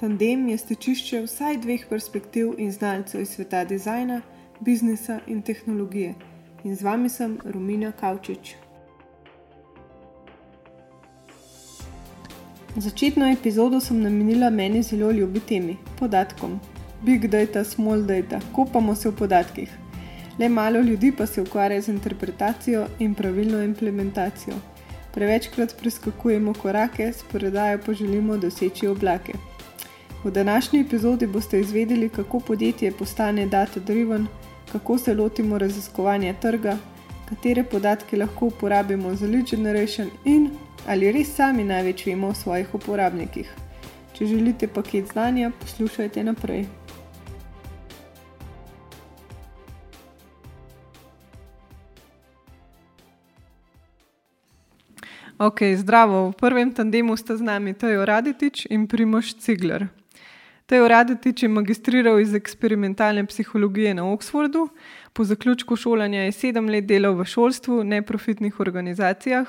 Tandem je stečišče vsaj dveh perspektiv in znalcev iz sveta dizajna, biznisa in tehnologije. In z vami sem Romina Kavčič. Začetno epizodo sem namenila meni zelo ljubi temi - podatkom. Big data, small data, kopamo se v podatkih. Le malo ljudi pa se ukvarja z interpretacijo in pravilno implementacijo. Prevečkrat preskakujemo korake, sporedajo pa želimo doseči oblake. V današnji epizodi boste izvedeli, kako podjetje postane data-driven, kako se lotimo raziskovanja trga, katere podatke lahko uporabimo za lead generation in ali res sami največ vemo o svojih uporabnikih. Če želite paket znanja, poslušajte naprej. Ok, zdravo. V prvem tandemu sta z nami Tejo Raditič in Primoš Cigler. Tejo Raditič je magistriral iz eksperimentalne psihologije na Oxfordu, po zaključku šolanja je sedem let delal v šolstvu, neprofitnih organizacijah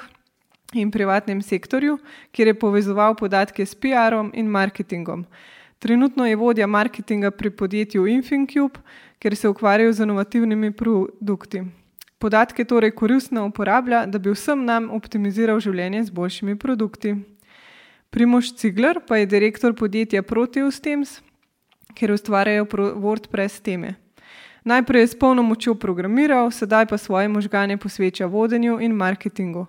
in privatnem sektorju, kjer je povezoval podatke s PR-om in marketingom. Trenutno je vodja marketinga pri podjetju Infincube, kjer se ukvarja z inovativnimi produkti. Podatke torej koristno uporablja, da bi vsem nam optimiziral življenje z boljšimi produkti. Primoš Cigler pa je direktor podjetja Proteus Teams, kjer ustvarjajo WordPress teme. Najprej je s polno močjo programiral, sedaj pa svoje možgane posveča vodenju in marketingu.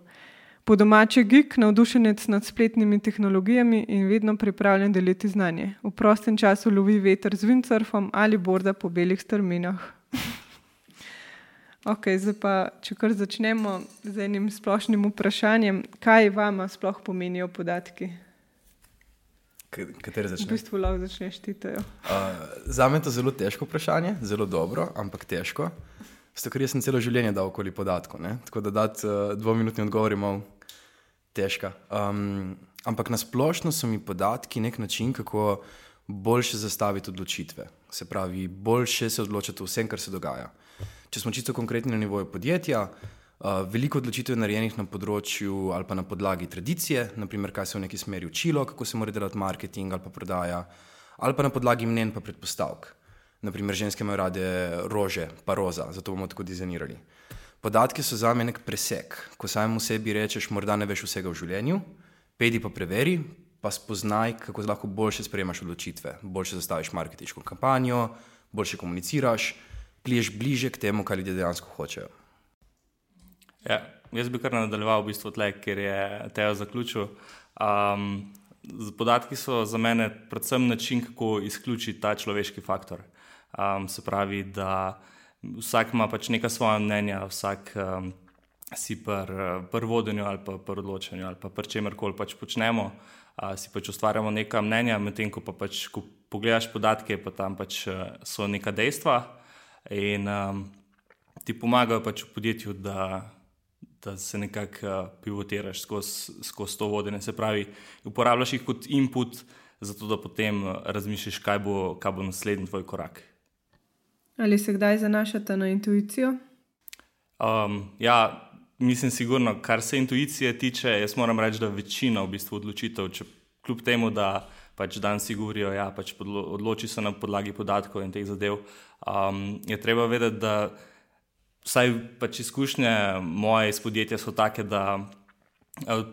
Po domače geek, navdušenec nad spletnimi tehnologijami in vedno pripravljen deliti znanje. V prostem času lovi veter z windsurfom ali borda po belih strminah. Ok, zdaj pa, če kar začnemo z enim splošnim vprašanjem, kaj vam sploh pomenijo podatki? Kateri začneš? V bistvu lahko začneš ti. Uh, za me je to zelo težko vprašanje, zelo dobro, ampak težko. Zato, ker sem celo življenje dal okoli podatkov. Ne? Tako da dati uh, dvominutni odgovor je malo težko. Um, ampak na splošno so mi podatki nek način, kako boljše zastaviti odločitve. Se pravi, boljše se odločiti o vsem, kar se dogaja. Če smo čisto konkretni na nivoju podjetja, uh, veliko odločitev je narejenih na področju ali pa na podlagi tradicije, naprimer, kaj se v neki smeri učilo, kako se mora delati marketing ali pa prodaja, ali pa na podlagi mnen pa predpostavk. Naprimer, ženske imajo rade rože, pa roza, zato bomo tako dizajnirali. Podatki so za me nek presek. Ko samemu sebi rečeš, morda ne veš vsega v življenju, pedi pa preveri, pa spoznaj, kako lahko boljše sprejemaš odločitve, boljše zastaviš marketinško kampanjo, boljše komuniciraš pliješ bliže k temu, kar ljudje dejansko hočejo. Ja, jaz bi kar nadaljeval, v bistvu tle, ker je Teo zaključil. Um, podatki so za mene predvsem način, kako izključiti ta človeški faktor. Um, se pravi, da vsak ima pač neka svoja mnenja, vsak um, si pri pr vodenju ali pa pri odločanju ali pa pri čemer koli pač počnemo, uh, si pač ustvarjamo neka mnenja, medtem ko pa pač, ko pogledaš podatke, pa tam pač so neka dejstva in um, ti pomagajo pač v podjetju, da, da se nekako uh, pivotiraš skozi skoz to vodenje. Se pravi, uporabljaš jih kot input, zato da potem uh, razmišljiš, kaj bo, kaj bo naslednji tvoj korak. Ali se kdaj zanašate na intuicijo? Um, ja, mislim, sigurno, kar se intuicije tiče, jaz moram reči, da večina v bistvu odločitev, če kljub temu, da pač danes si govorijo, da ja, pač odloči se na podlagi podatkov in teh zadev. Um, je treba vedeti, da vsaj pač izkušnje moje iz podjetja so take, da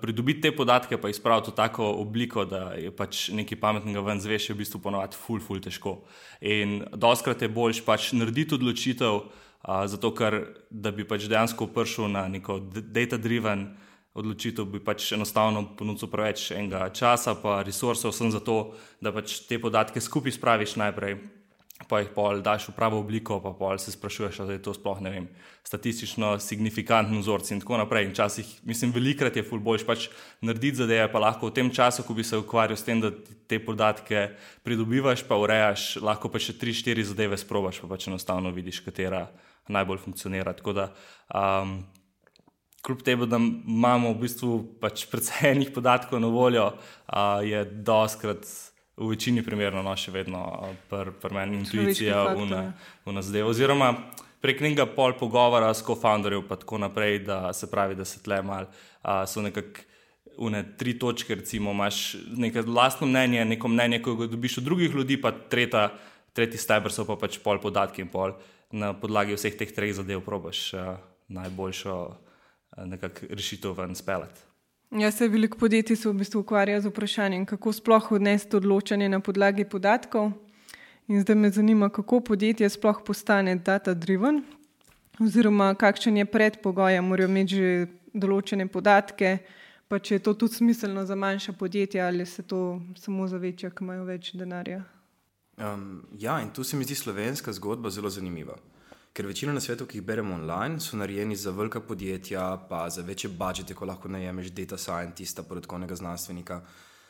pridobiti te podatke, pa izpraviti v tako obliko, da je pač nekaj pametnega ven zveš, je v bistvu ponovadi ful, ful težko. In doskrat je boljš pač narediti odločitev, uh, zato ker da bi pač dejansko prišel na neko data-driven odločitev, bi pač enostavno ponudil preveč enega časa, pa resursov, sem za to, da pač te podatke skupaj spraviš najprej, pa jih pol daš v pravo obliko, pa pol se sprašuješ, ali je to sploh ne vem, statistično signifikantni vzorci in tako naprej. In včasih, mislim, velikrat je ful boljš pač narediti zadeve, pa lahko v tem času, ko bi se ukvarjal s tem, da te podatke pridobivaš, pa urejaš, lahko pa še tri, štiri zadeve sprobaš, pa pač enostavno vidiš, katera najbolj funkcionira. Tako da um, kljub temu, da imamo v bistvu pač precej enih podatkov na voljo, uh, je doskrat. V večini primerov no, še vedno pri pr meni intuicija v zdaj. Oziroma prek nekega pol pogovora s co-founderjem, pa tako naprej, da se pravi, da se tle mal, uh, so nekako une tri točke, recimo, imaš neko vlastno mnenje, neko mnenje, ki ga dobiš od drugih ljudi, pa tretja, tretji stebr so pa pač pol podatki in pol na podlagi vseh teh treh zadev probaš uh, najboljšo uh, rešitev ven speljati. Ja, se veliko podjetij se v bistvu ukvarja z vprašanjem, kako sploh odnesti odločanje na podlagi podatkov. In zdaj me zanima, kako podjetje sploh postane data-driven, oziroma kakšen je predpogoj, morajo imeti že določene podatke, pa če je to tudi smiselno za manjša podjetja ali se to samo za večja, ki imajo več denarja. Um, ja, in tu se mi zdi slovenska zgodba zelo zanimiva. Ker večina na svetu, ki jih beremo online, so narejeni za velika podjetja, pa za večje budžete, ko lahko najemeš data scientista, podatkovnega znanstvenika.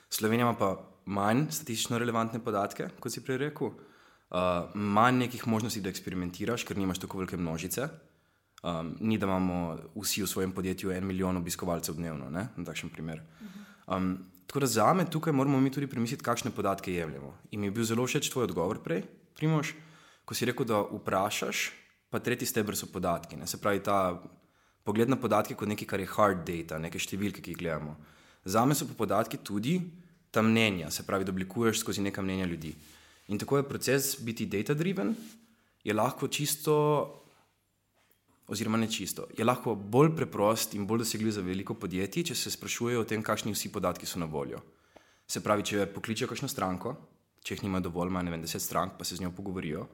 Slovenija ima pa manj statistično relevantne podatke, kot si prej rekel, uh, manj nekih možnosti, da eksperimentiraš, ker nimaš tako velike množice. Um, ni da imamo vsi v svojem podjetju en milijon obiskovalcev dnevno, ne? na takšen primer. Um, tako da za me tukaj moramo mi tudi premisliti, kakšne podatke jemljemo. In mi je bil zelo všeč tvoj odgovor prej, Primož, ko si rekel, da vprašaš, pa tretji stebr so podatki. Ne? Se pravi, ta pogled na podatke kot nekaj, kar je hard data, neke številke, ki jih gledamo. Za me so pa podatki tudi ta mnenja, se pravi, da oblikuješ skozi neka mnenja ljudi. In tako je proces biti data-driven, je lahko čisto oziroma ne čisto. Je lahko bolj preprost in bolj dosegljiv za veliko podjetij, če se sprašujejo o tem, kakšni vsi podatki so na voljo. Se pravi, če pokličejo kakšno stranko, če jih nima dovolj, ima ne vem, deset strank, pa se z njo pogovorijo.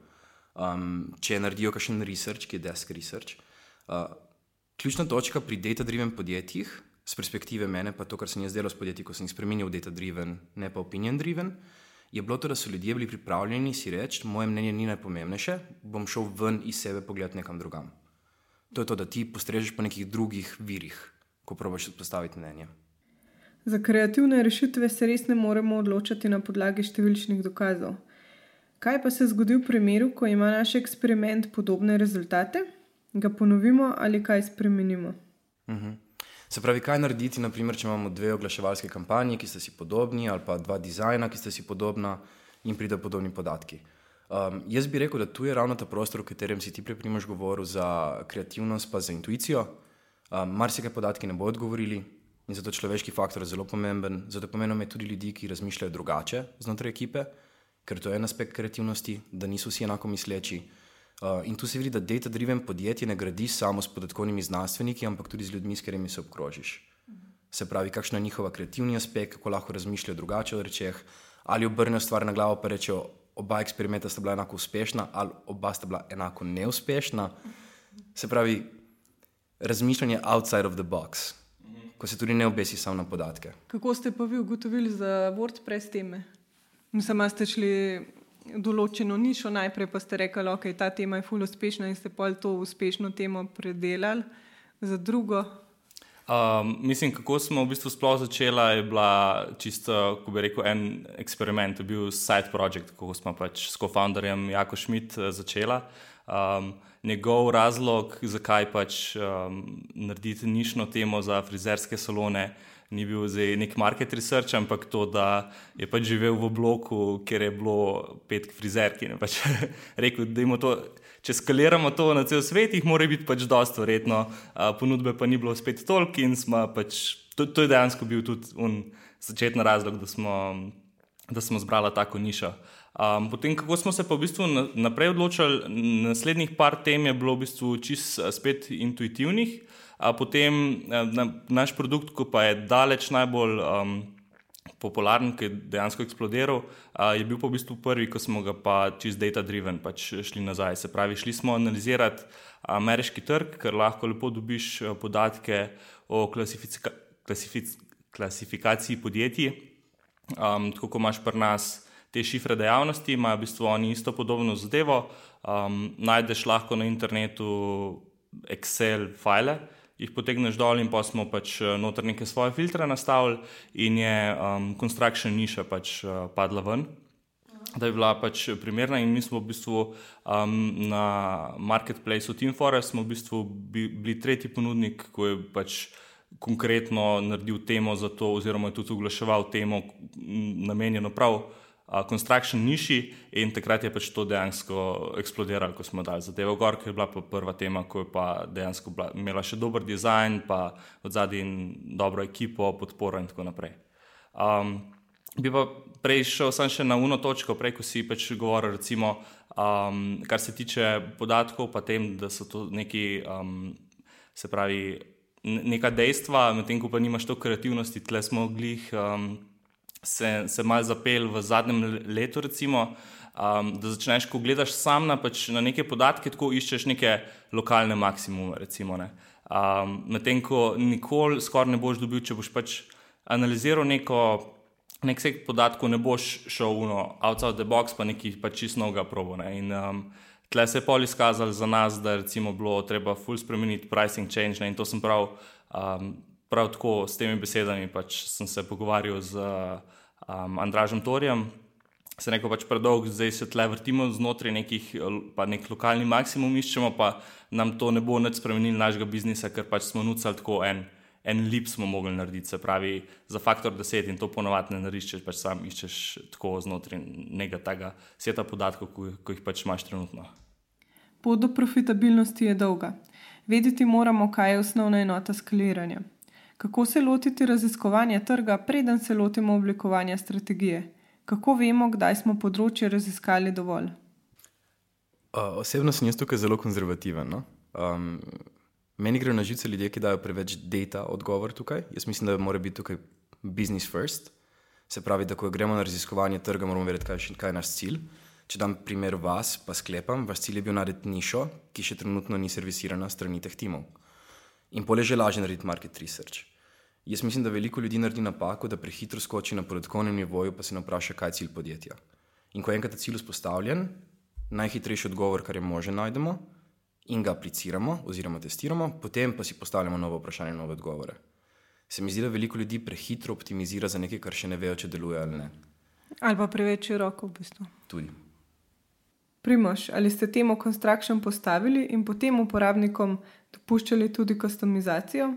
Um, če naredijo kakšen research, ki je desk research. Uh, ključna točka pri data-driven podjetjih, z perspektive mene, pa to, kar se mi je zdelo s podjetji, ko sem jih spremenil v data-driven, ne pa opinion-driven, je bilo to, da so ljudje bili pripravljeni si reči: Moje mnenje ni najpomembnejše, bom šel ven iz sebe pogledati nekam drugam. To je to, da ti postrežeš po nekih drugih virih, ko probiš postaviti mnenje. Za kreativne rešitve se res ne moremo odločiti na podlagi številčnih dokazov. Kaj pa se zgodi v primeru, ko ima naš eksperiment podobne rezultate, ga ponovimo ali kaj spremenimo? Uh mhm. -huh. Se pravi, kaj narediti, naprimer, če imamo dve oglaševalske kampanje, ki sta si podobni, ali pa dva dizajna, ki sta si podobna in pridejo podobni podatki. Um, jaz bi rekel, da tu je ravno ta prostor, v katerem si ti prej primaš govoril za kreativnost, pa za intuicijo. Um, Mar se kaj podatki ne bodo odgovorili in zato človeški faktor je zelo pomemben. Zato pomembno je tudi ljudi, ki razmišljajo drugače znotraj ekipe, ker to je en aspekt kreativnosti, da niso vsi enako misleči. Uh, in tu se vidi, da data-driven podjetje ne gradi samo s podatkovnimi znanstveniki, ampak tudi z ljudmi, s katerimi se obkrožiš. Se pravi, kakšen je njihov kreativni aspekt, kako lahko razmišljajo drugače od rečeh, ali obrnejo stvar na glavo, pa rečejo, oba eksperimenta sta bila enako uspešna, ali oba sta bila enako neuspešna. Se pravi, razmišljanje outside of the box, ko se tudi ne obesi samo na podatke. Kako ste pa vi ugotovili za WordPress teme? Da ste šli določeno nišo najprej, pa ste rekli, da okay, ta tema je fully uspešna in ste pa to uspešno temo predelali za drugo. Um, mislim, kako smo v bistvu sploh začeli, je bila čisto, ko bi rekel, en eksperiment, to je bil side project, ko smo pač s co-founderjem Jako Schmidt eh, začela. Um, njegov razlog, zakaj pač um, narediti nišno temo za frizerske salone, ni bil zdaj nek market research, ampak to, da je pač živel v bloku, kjer je bilo pet frizerki. Pač rekel, da imamo to če skaliramo to na cel svet, jih mora biti pač dosto verjetno, ponudbe pa ni bilo spet toliko in smo pač, to, to je dejansko bil tudi začetni razlog, da smo, da smo zbrali tako nišo. Um, potem, kako smo se pa v bistvu naprej odločili, naslednjih par tem je bilo v bistvu čist spet intuitivnih, potem na, naš produkt, ko pa je daleč najbolj um, popularen, ki je dejansko eksplodiral, uh, je bil pa v bistvu prvi, ko smo ga pa čez data-driven pač šli nazaj. Se pravi, šli smo analizirati ameriški trg, ker lahko lepo dobiš podatke o klasifika klasifik klasifikaciji podjetij. Um, tako kot imaš pri nas te šifre dejavnosti, imajo v bistvu oni isto podobno zadevo. Um, najdeš lahko na internetu Excel file jih potegneš dol, in pa smo pač eh, noter neke svoje filtre nastavili, in je um, construction niša pač uh, padla ven. Da je bila pač primerna, in mi smo v bistvu um, na marketplaceu Team Forest, smo v bistvu bili tretji ponudnik, ki je pač konkretno naredil temo za to, oziroma je tudi oglaševal temo, namenjeno prav uh, construction niši in takrat je pač to dejansko eksplodiralo, ko smo dali zadevo gor, ki je bila pa prva tema, ko je pa dejansko bila, imela še dober dizajn, pa od zadaj in dobro ekipo, podporo in tako naprej. Um, bi pa prej šel samo še na uno točko, prej ko si pač govoril, recimo, um, kar se tiče podatkov, pa tem, da so to neki, um, se pravi, neka dejstva, medtem ko pa nimaš to kreativnosti, tle smo glih um, se, se mal zapel v zadnjem letu, recimo, um, da začneš, ko gledaš sam na, pač, na neke podatke, tako iščeš neke lokalne maksimume, recimo. Ne. Um, medtem ko nikoli skoraj ne boš dobil, če boš pač analiziral neko nek sek podatkov ne boš šel uno, outside the box, pa neki pa čist noga probo. Um, tle se je pol izkazalo za nas, da je bilo treba full spremeniti pricing change ne. in to sem prav, um, prav tako s temi besedami pač sem se pogovarjal z um, Andražem Torjem. Se neko pač predolgo, zdaj se tle vrtimo znotraj nekih, pa nek lokalni maksimum iščemo, pa nam to ne bo nič spremenilo našega biznisa, ker pač smo nucali tako en en lip smo mogli narediti, se pravi, za faktor 10 in to ponovadi ne narediš, pač sam iščeš tako znotraj nekega tega sveta podatkov, ko, ko jih pač imaš trenutno. Pot do profitabilnosti je dolga. Vedeti moramo, kaj je osnovna enota skaliranja. Kako se lotiti raziskovanja trga, preden se lotimo oblikovanja strategije? Kako vemo, kdaj smo področje raziskali dovolj? Uh, osebno sem jaz tukaj zelo konzervativen. No? Um, Meni gre na žice ljudje, ki dajo preveč data odgovor tukaj. Jaz mislim, da mora biti tukaj business first. Se pravi, da ko gremo na raziskovanje trga, moramo vedeti, kaj, kaj je naš cilj. Če dam primer vas, pa sklepam, vaš cilj je bil narediti nišo, ki še trenutno ni servisirana strani teh timov. In pole že lažje narediti market research. Jaz mislim, da veliko ljudi naredi napako, da prehitro skoči na podatkovnem nivoju, pa se ne vpraša, kaj je cilj podjetja. In ko je enkrat cilj vzpostavljen, najhitrejši odgovor, kar je možen, najdemo in ga apliciramo oziroma testiramo, potem pa si postavljamo nove vprašanja in nove odgovore. Se mi zdi, da veliko ljudi prehitro optimizira za nekaj, kar še ne vejo, če deluje ali ne. Ali pa preveč široko v bistvu. Tudi. Primoš, ali ste temu construction postavili in potem uporabnikom dopuščali tudi customizacijo?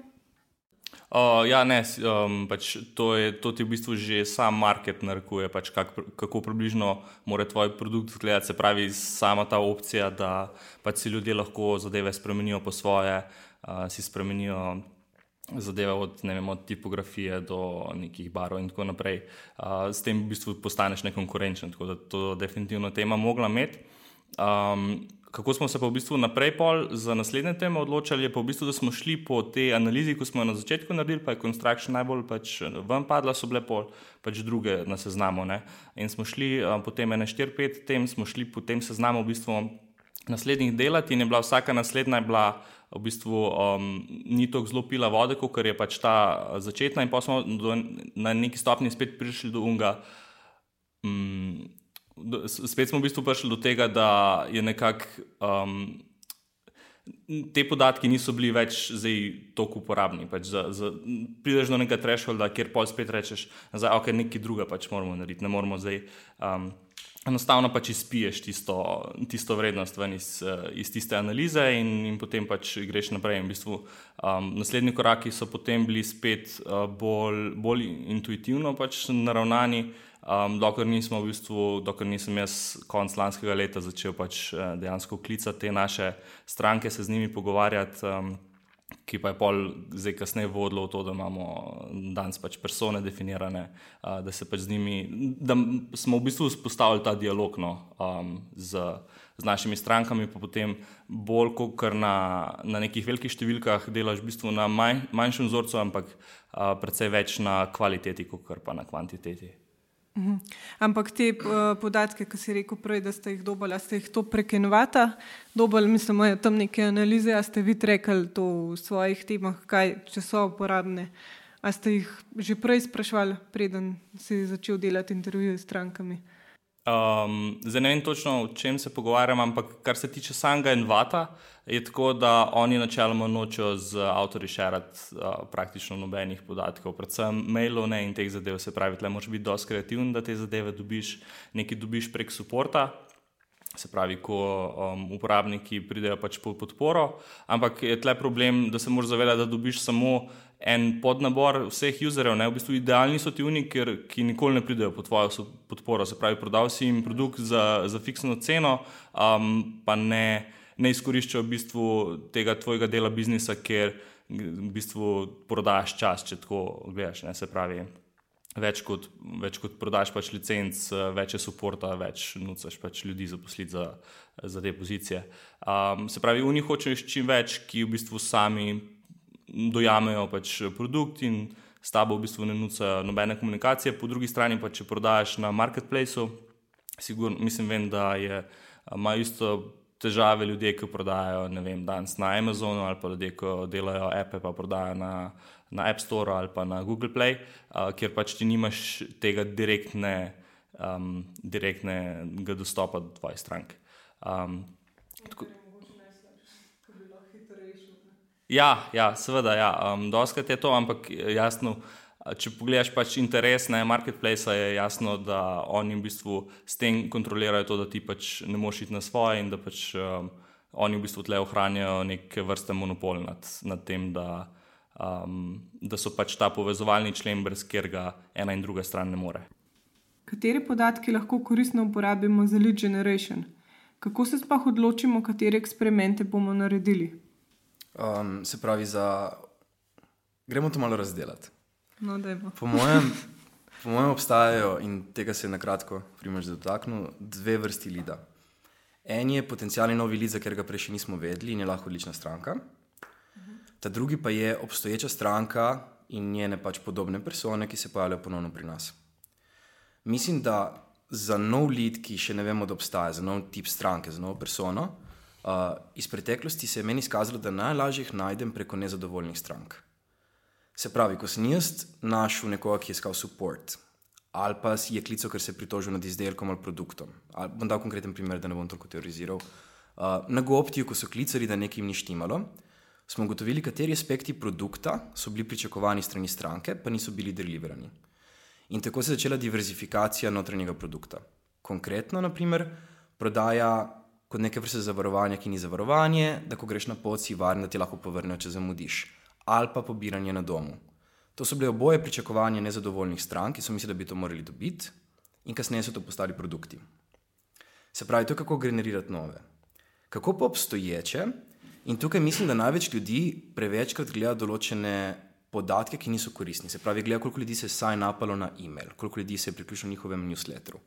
Uh, ja, ne, um, pač to, je, to ti v bistvu že sam market narekuje, pač kak, kako približno mora tvoj produkt izgledati. Se pravi, sama ta opcija, da pač si ljudje lahko zadeve spremenijo po svoje, uh, si spremenijo zadeve od, vem, od tipografije do nekih barov in tako naprej. Uh, s tem v bistvu postaneš nekonkurenčen, tako da to definitivno tema mogla imeti. Um, kako smo se pa v bistvu naprej pol za naslednje teme odločili, je pa v bistvu, da smo šli po tej analizi, ko smo jo na začetku naredili, pa je Construction najbolj pač ven padla, so bile pol pač druge na seznamu. Ne? In smo šli potem ene 4-5 tem, smo šli po tem seznamu v bistvu naslednjih delati in je bila vsaka naslednja bila v bistvu um, ni tako zelo pila vode, kot je pač ta začetna in pa smo do, na neki stopni spet prišli do unga. Um, spet smo v bistvu prišli do tega, da je nekako. Um, Te podatki niso bili več tako uporabni. Pač za, za, prideš do nekega trešolda, kjer pa spet rečeš, da okay, je nekaj druga, pač moramo narediti. Ne moramo zdaj. Um, enostavno pač izpiješ tisto, tisto vrednost iz, iz tiste analize in, in potem pač greš naprej. V bistvu, um, naslednji koraki so potem bili spet uh, bolj, bolj intuitivno pač naravnani. Um, dokler nismo v bistvu, dokler nisem jaz konec lanskega leta začel pač eh, dejansko klicati te naše stranke, se z njimi pogovarjati, um, ki pa je pol zdaj kasneje vodilo v to, da imamo danes pač persone definirane, uh, da se pač z njimi, da smo v bistvu vzpostavili ta dialog no, um, z, z našimi strankami, pa potem bolj kot na, na nekih velikih številkah delaš v bistvu na manj, manjšem vzorcu, ampak uh, predvsej več na kvaliteti, kot pa na kvantiteti. Mhm. Ampak te uh, podatke, ki si rekel prej, da ste jih dobili, ste jih to prek Innovata dobili, mislim, da je tam neke analize, a ste vi rekli to v svojih temah, kaj če so uporabne. A ste jih že prej sprašvali, preden si začel delati intervjuje s strankami? Um, zdaj ne vem točno, o čem se pogovarjam, ampak kar se tiče Sanga in Vata, je tako, da oni načeloma nočejo z avtorji širiti uh, praktično nobenih podatkov, predvsem mailov ne in teh zadev. Se pravi, tle moraš biti dosti kreativen, da te zadeve dobiš, nekaj dobiš prek suporta. Se pravi, ko um, uporabniki pridejo pač po podporo, ampak je tle problem, da se moraš zavedati, da dobiš samo en podnabor vseh userjev, ne v bistvu idealni so ti uniki, ki nikoli ne pridejo pod tvojo podporo. Se pravi, prodal si jim produkt za, za fiksno ceno, um, pa ne, ne izkoriščajo v bistvu tega tvojega dela biznisa, ker v bistvu prodaš čas, če tako gledaš. Ne? Se pravi. Več kot, več kot prodaš pač licenc, več je suporta, več nucaš pač ljudi zaposliti za, za te pozicije. Um, se pravi, v njih hočeš čim več, ki v bistvu sami dojamejo pač produkt in s tabo v bistvu ne nucajo nobene komunikacije. Po drugi strani pa, če prodajaš na marketplaceu, sigurno, mislim, vem, da je, imajo isto težave ljudje, ki prodajajo vem, danes na Amazonu ali pa ljudje, ki delajo appe pa prodajajo na, na App Store ali pa na Google Play, uh, kjer pač ti nimaš tega direktne, um, direktnega dostopa do tvoje stranke. Um, tako, Ja, ja seveda, ja. um, doskrat je to, ampak jasno, če pogledaš pač interes na marketplace, je jasno, da oni v bistvu s tem kontrolirajo to, da ti pač ne moš iti na svoje in da pač um, oni v bistvu tle ohranjajo neke vrste monopol nad, nad tem, da, um, da so pač ta povezovalni člen, brez katerega ena in druga stran ne more. Kateri podatki lahko koristno uporabimo za lead generation? Kako se sploh odločimo, katere eksperimente bomo naredili? Um, se pravi, za... gremo to malo razdeliti. No, po, mojem, po mojem obstajajo, in tega se je na kratko dotaknil, dve vrsti lida. En je potencijalni novi lid, za katerega prej še nismo vedeli in je lahko odlična stranka. Ta drugi pa je obstoječa stranka in njene pač podobne persone, ki se pojavljajo ponovno pri nas. Mislim, da za nov lid, ki še ne vemo, da obstaja, za nov tip stranke, za novo persono, Uh, iz preteklosti se je meni izkazalo, da najlažje najdem preko nezadovoljnih strank. Se pravi, ko sem jaz našel nekoga, ki je iskal podporo, ali pa je klical, ker se je pritožil nad izdelkom ali produktom. Ali bom dal konkreten primer, da ne bom toliko teoriziral. Uh, na Goptiju, ko so klicali, da nekaj jim ni štimalo, smo ugotovili, kateri aspekti produkta so bili pričakovani strani stranke, pa niso bili deliverani. In tako se je začela diverzifikacija notranjega produkta. Konkretno, naprimer, prodaja kot neke vrste zavarovanja, ki ni zavarovanje, da ko greš na pot, si varen, da ti lahko povrnejo, če zamudiš, ali pa pobiranje na domu. To so bile oboje pričakovanja nezadovoljnih strank, ki so mislili, da bi to morali dobiti, in kasneje so to postali produkti. Se pravi, to je kako generirati nove. Kako pa obstoječe, in tukaj mislim, da največ ljudi prevečkrat gleda določene podatke, ki niso koristni. Se pravi, gleda, koliko ljudi se je saj napalo na e-mail, koliko ljudi se je priključilo njihovemu newsletteru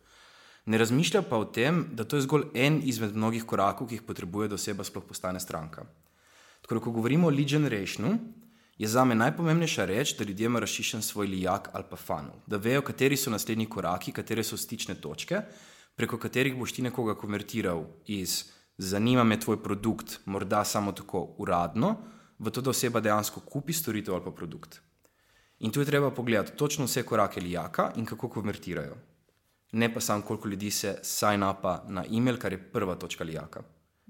ne razmišlja pa o tem, da to je zgolj en izmed mnogih korakov, ki jih potrebuje, da oseba sploh postane stranka. Tako, ko govorimo o lead generationu, je za me najpomembnejša reč, da ljudem razšišem svoj lijak ali pa funnel, da vejo, kateri so naslednji koraki, katere so stične točke, preko katerih boš ti nekoga konvertiral iz zanima me tvoj produkt, morda samo tako uradno, v to, da oseba dejansko kupi storitev ali pa produkt. In tu je treba pogledati točno vse korake lijaka in kako konvertirajo ne pa samo koliko ljudi se sign upa na e-mail, kar je prva točka lijaka.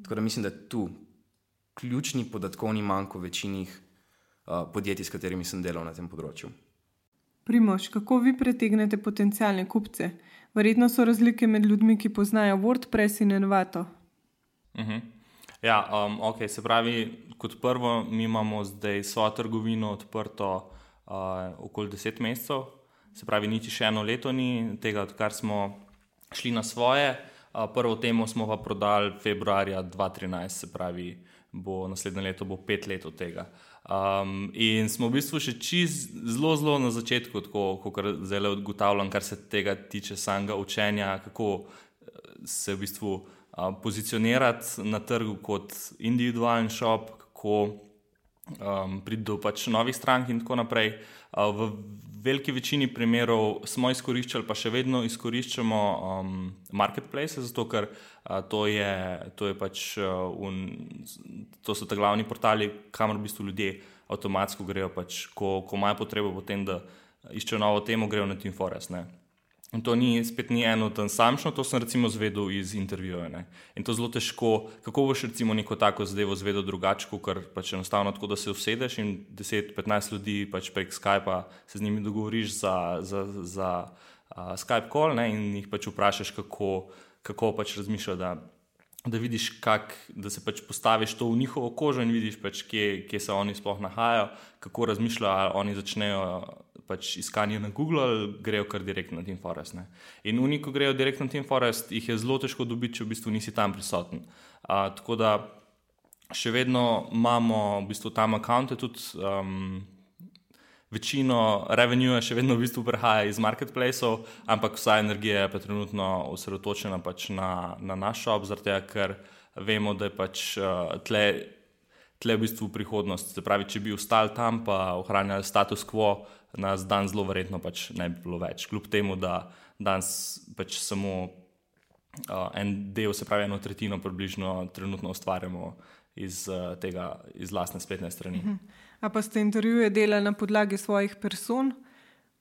Tako da mislim, da je tu ključni podatkovni manjko večinih uh, podjetij, s katerimi sem delal na tem področju. Primož, kako vi pritegnete potencijalne kupce? Verjetno so razlike med ljudmi, ki poznajo WordPress in Envato. Uh mhm. -huh. Ja, um, ok, se pravi, kot prvo, mi imamo zdaj svojo trgovino odprto uh, okoli 10 mesecev, se pravi, niti še eno leto ni tega, odkar smo šli na svoje. Prvo temo smo pa prodali februarja 2013, se pravi, bo naslednje leto bo pet let od tega. Um, in smo v bistvu še čist zelo, zelo na začetku, kot zelo ugotavljam, kar se tega tiče samega učenja, kako eh, se v bistvu uh, pozicionirati na trgu kot individualen shop, kako um, priti do pač novih strank in tako naprej. Uh, v veliki večini primerov smo izkoriščali, pa še vedno izkoriščamo um, marketplace, zato ker uh, to, je, to, je pač, uh, un, to so ti glavni portali, kamor v bistvu ljudje avtomatsko grejo, pač, ko, ko imajo potrebo po tem, da iščejo novo temo, grejo na Team Forest. Ne. In to ni spet ni eno tam samšno, to sem recimo zvedel iz intervjuja. In to je zelo težko, kako boš recimo neko tako zadevo zvedel drugače, ker pač enostavno tako, da se usedeš in 10-15 ljudi pač prek Skypa se z njimi dogovoriš za, za, za uh, Skype call ne? in jih pač vprašaš, kako, kako pač razmišljajo, da da vidiš, kak, da se pač postaviš to v njihovo kožo in vidiš, pač, kje, kje se oni sploh nahajajo, kako razmišljajo, ali oni začnejo pač iskanje na Google ali grejo kar direktno na Team Forest. Ne. In oni, ko grejo direktno na Team Forest, jih je zelo težko dobiti, če v bistvu nisi tam prisoten. Uh, tako da še vedno imamo v bistvu tam akonte tudi. Um, večino revenue še vedno v bistvu prihaja iz marketplaceov, ampak vsa energija je pa trenutno osredotočena pač na, na naš shop, zato ker vemo, da je pač uh, tle, tle v bistvu prihodnost. Se pravi, če bi ostali tam pa ohranjali status quo, nas dan zelo verjetno pač ne bi bilo več. Kljub temu, da danes pač samo uh, en del, se pravi eno tretjino približno trenutno ustvarjamo iz uh, tega, iz lastne spletne strani. Uh -huh. A pa ste intervjuje delali na podlagi svojih person,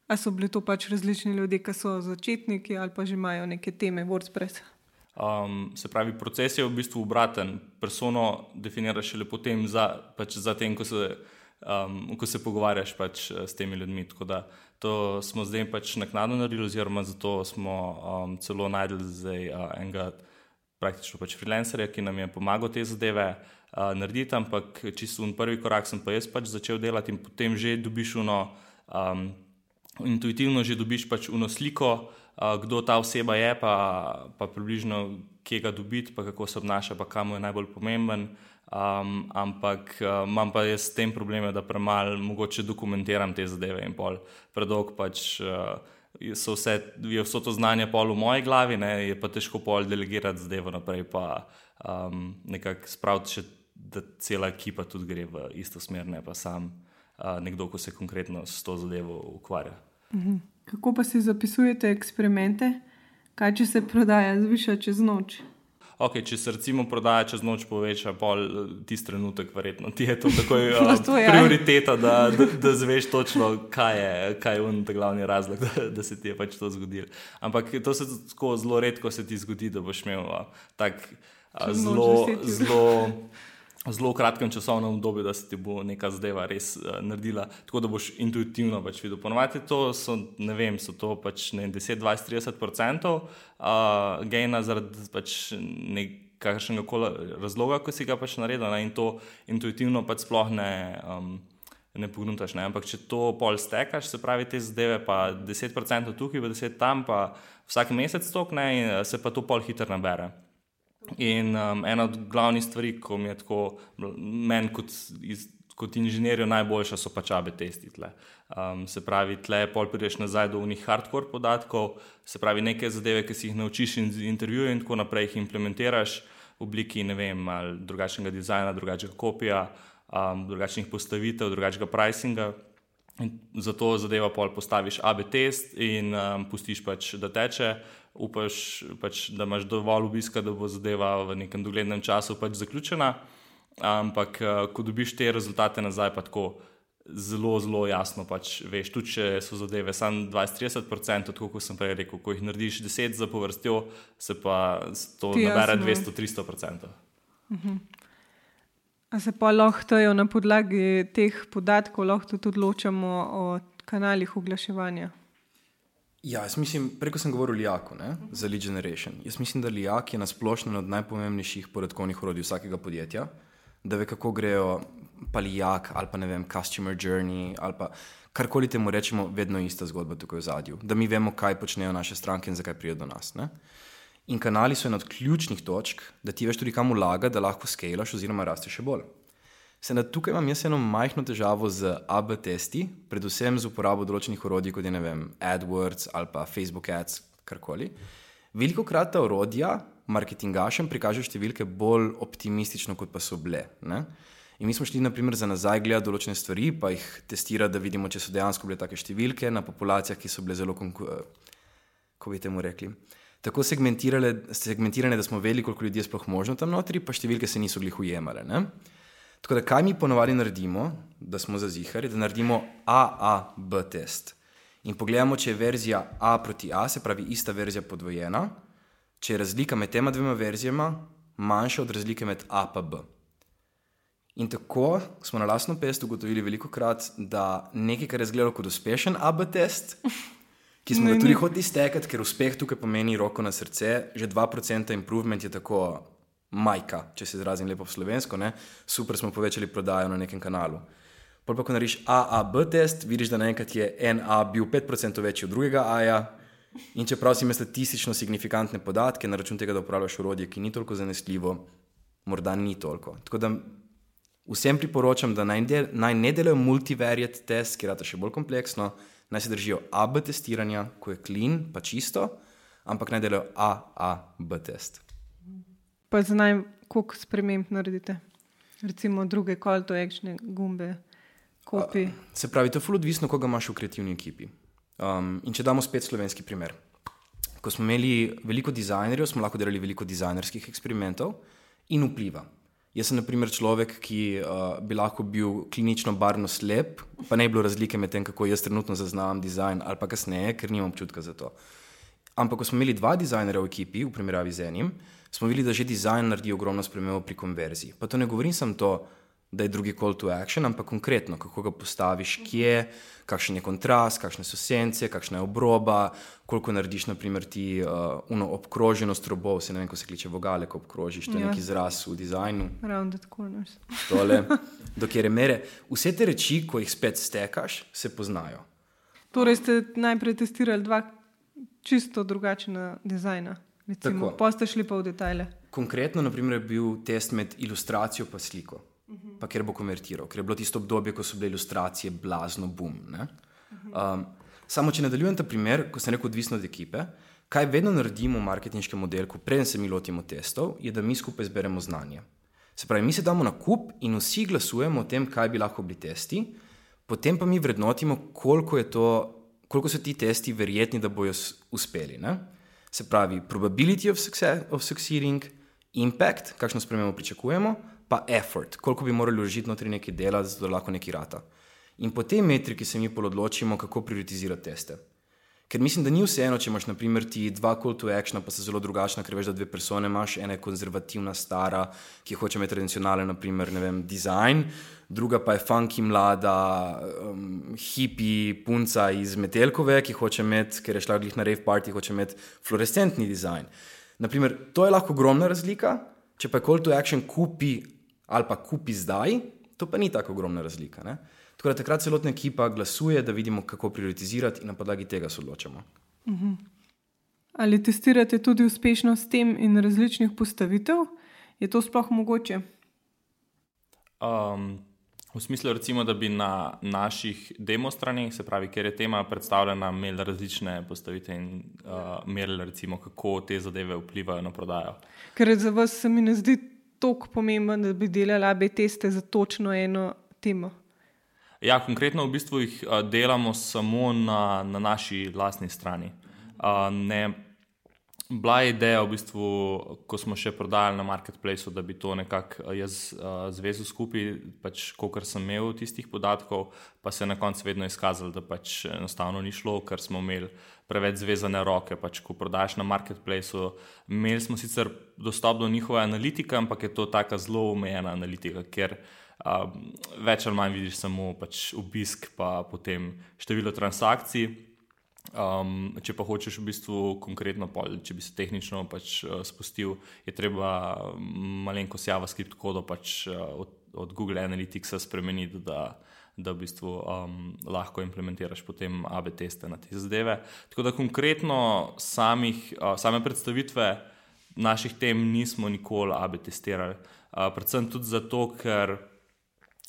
ali so bili to pač različni ljudje, ki so začetniki ali pa že imajo neke teme, WordPress? Um, se pravi, proces je v bistvu obraten. Persono definiraš šele potem, za, pač za tem, ko se, um, ko se pogovarjaš pač s temi ljudmi. To smo zdaj pač naknadno naredili, oziroma zato smo um, celo najdel zdaj uh, enega praktično pač freelancerja, ki nam je pomagal te zadeve uh, narediti, ampak čisto v prvi korak sem pa jaz pač začel delati in potem že dobiš uno, um, intuitivno že dobiš pač uno sliko, uh, kdo ta oseba je, pa, pa približno kje ga dobiti, pa kako se obnaša, pa kam je najbolj pomemben. Um, ampak uh, imam pa jaz s tem probleme, da premalo mogoče dokumentiram te zadeve in pol predolg pač. Uh, vse, je vse to znanje pol v moji glavi, ne, je pa težko pol delegirati zdaj naprej, pa um, nekako spraviti še da cela ekipa tudi gre v isto smer, ne pa sam uh, nekdo, ko se konkretno s to zadevo ukvarja. Mhm. Kako pa si zapisujete eksperimente, kaj če se prodaja zviša čez noč? Okay, če se recimo prodaja čez noč, poveča pol tisti trenutek, verjetno ti je to takoj uh, to, ja. prioriteta, da, da, da zveš točno, kaj je, kaj je glavni razlog, da, da se ti je pač to zgodilo. Ampak to se tako zelo redko se ti zgodi, da boš imel uh, tak uh, zelo, zelo zelo kratkem časovnem obdobju, da se ti bo neka zadeva res uh, naredila, tako da boš intuitivno pač videl. Ponovadi to so, ne vem, so to pač ne 10, 20, 30 odstotkov uh, gena zaradi pač nekakšnega koli razloga, ko si ga pač naredil ne? in to intuitivno pač sploh ne. Um, Ne pognutaš, ne? ampak če to pol stekaš, se pravi, te zadeve, pa 10% tukaj, pa 10% tam, pa vsak mesec tokne, in se pa to pol hitro nabere. In um, ena od glavnih stvari, ko mi je tako, meni kot, kot inženirju najboljša, so pač abe testi. Tle. Um, se pravi, tle pol prideš nazaj do unih hardcore podatkov, se pravi, neke zadeve, ki si jih naučiš in intervjuje in tako naprej jih implementiraš v obliki, ne vem, drugačnega dizajna, drugačnega kopija, um, drugačnih postavitev, drugačnega pricinga. In zato zadeva pol postaviš AB test in um, pustiš pač, da teče upaš, pač, da imaš dovolj obiska, da bo zadeva v nekem doglednem času pač zaključena. Ampak, eh, ko dobiš te rezultate nazaj, pa tako zelo, zelo jasno pač veš, tudi če so zadeve samo 20-30%, tako kot sem prej rekel, ko jih narediš 10 za povrstjo, se pa to Ti nabere 200-300%. Mhm. A se pa lahko na podlagi teh podatkov lahko tudi odločamo o kanalih oglaševanja? Ja, jaz mislim, preko sem govoril o Lijaku ne, za Lead Generation. Jaz mislim, da Lijak je na splošno eno od najpomembnejših podatkovnih orodij vsakega podjetja, da ve, kako grejo pa Lijak ali pa ne vem, Customer Journey ali pa karkoli temu rečemo, vedno ista zgodba tukaj v zadju. Da mi vemo, kaj počnejo naše stranke in zakaj prijedo do nas. Ne. In kanali so ena od ključnih točk, da ti veš tudi kam vlaga, da lahko skalaš oziroma rasteš še bolj. Sedaj, tukaj imam jaz eno majhno težavo z AB testi, predvsem z uporabo določenih orodij, kot je vem, AdWords ali pa Facebook Ads, karkoli. Veliko krat ta orodja marketingašem prikažejo številke bolj optimistično, kot pa so bile. Ne? In mi smo šli, naprimer, za nazaj gledati določene stvari, pa jih testirati, da vidimo, če so dejansko bile take številke na populacijah, ki so bile zelo, kako bi temu rekli. Tako segmentirane, segmentirane, da smo vedeli, koliko ljudi je sploh možno tam notri, pa številke se niso glih ujemale. Tako da, kaj mi ponovadi naredimo, da smo zazihari, da naredimo AAB test. In pogledamo, če je verzija A proti A, se pravi ista verzija podvojena, če je razlika med tema dvema verzijama manjša od razlike med A in B. In tako smo na lastno pest ugotovili veliko krat, da nekaj, kar je izgledalo kot uspešen AB test, ki smo ga tudi hoteli iztekati, ker uspeh tukaj pomeni roko na srce, že 2% improvement je tako majka, če se izrazim lepo slovensko, ne? super smo povečali prodajo na nekem kanalu. Pol pa, ko narediš AAB test, vidiš, da naenkrat je en A bil 5% večji od drugega A-ja. In čeprav si imaš statistično signifikantne podatke na račun tega, da uporabljaš urodje, ki ni toliko zanesljivo, morda ni toliko. Tako da vsem priporočam, da naj, del, naj ne delajo multivariate test, ker je še bolj kompleksno, naj se držijo AB testiranja, ko je clean, pa čisto, ampak naj delajo AAB test. Pa za naj, koliko sprememb naredite? Recimo druge call to action gumbe, kopi. Se pravi, to je fully odvisno, koga imaš v kreativni ekipi. Um, in če damo spet slovenski primer. Ko smo imeli veliko dizajnerjev, smo lahko delali veliko dizajnerskih eksperimentov in vpliva. Jaz sem, na primer, človek, ki uh, bi lahko bil klinično barno slep, pa ne bi bilo razlike med tem, kako jaz trenutno zaznavam dizajn, ali pa kasneje, ker nimam občutka za to. Ampak, ko smo imeli dva dizajnerja v ekipi, v primerjavi z enim, smo videli, da že dizajn naredi ogromno spremembo pri konverziji. Pa to ne govorim samo to, da je drugi call to action, ampak konkretno, kako ga postaviš, kje, kakšen je kontrast, kakšne so sence, kakšna je obroba, koliko narediš, naprimer, ti uh, obkroženost robov, se ne vem, ko se kliče vogale, ko obkrožiš, to je ja. neki izraz v dizajnu. Rounded corners. Tole, dokjer je mere. Vse te reči, ko jih spet stekaš, se poznajo. Torej ste najprej testirali dva čisto drugačna dizajna. Pa ste šli pa v detajle. Konkretno, naprimer, je bil test med ilustracijo in sliko pa ker bo konvertiral, ker je bilo tisto obdobje, ko so bile ilustracije blazno bum. Um, samo če nadaljujem ta primer, ko sem rekel, odvisno od ekipe, kaj vedno naredimo v marketinškem modelu, preden se mi lotimo testov, je, da mi skupaj zberemo znanje. Se pravi, mi se damo na kup in vsi glasujemo o tem, kaj bi lahko bili testi, potem pa mi vrednotimo, koliko, to, koliko so ti testi verjetni, da bojo uspeli. Ne? Se pravi, probability of, success, of succeeding, impact, kakšno spremembo pričakujemo, pa effort, koliko bi morali vložiti notri neki dela, da lahko neki rata. In po tej metriki se mi odločimo, kako prioritizirati teste. Ker mislim, da ni vseeno, če imaš naprimer ti dva to action, pa se zelo drugačna, ker veš, da dve persone imaš, ena je konzervativna, stara, ki hoče imeti tradicionalen, naprimer, ne vem, design, druga pa je funky, mlada, um, hipi, punca iz Metelkove, ki hoče imeti, ker je šla glih na rave party, hoče imeti fluorescentni design. Naprimer, to je lahko ogromna razlika, če pa je call to action kupi ali pa kupi zdaj, to pa ni tako ogromna razlika. Ne? Tako da takrat celotna ekipa glasuje, da vidimo, kako prioritizirati in na podlagi tega se odločamo. Uh mhm. -huh. Ali testirate tudi uspešnost tem in različnih postavitev? Je to sploh mogoče? Um, v smislu, recimo, da bi na naših demo straneh, se pravi, ker je tema predstavljena, imeli različne postavitve in uh, merili, recimo, kako te zadeve vplivajo na prodajo. Ker za vas se mi ne zdi tako pomemben, da bi delali AB teste za točno eno temo? Ja, konkretno v bistvu jih delamo samo na, na naši lastni strani. Ne, bila je ideja, v bistvu, ko smo še prodajali na marketplaceu, da bi to nekako jaz zvezal skupaj, pač, kot sem imel tistih podatkov, pa se je na koncu vedno izkazalo, da pač enostavno ni šlo, ker smo imeli preveč zvezane roke. Pač, ko prodajaš na marketplaceu, imeli smo sicer dostop do njihove analitike, ampak je to tako zelo omejena analitika, ker um, več ali manj vidiš samo pač obisk, pa potem število transakcij. Um, če pa hočeš v bistvu konkretno, pol, če bi se tehnično pač, uh, spustil, je treba malenkost JavaScript kodo pač, uh, od, od Google Analytics spremeniti, da, da v bistvu um, lahko implementiraš potem AB teste na te zadeve. Tako da konkretno samih, uh, same predstavitve naših tem nismo nikoli AB testirali. Uh, predvsem tudi zato, ker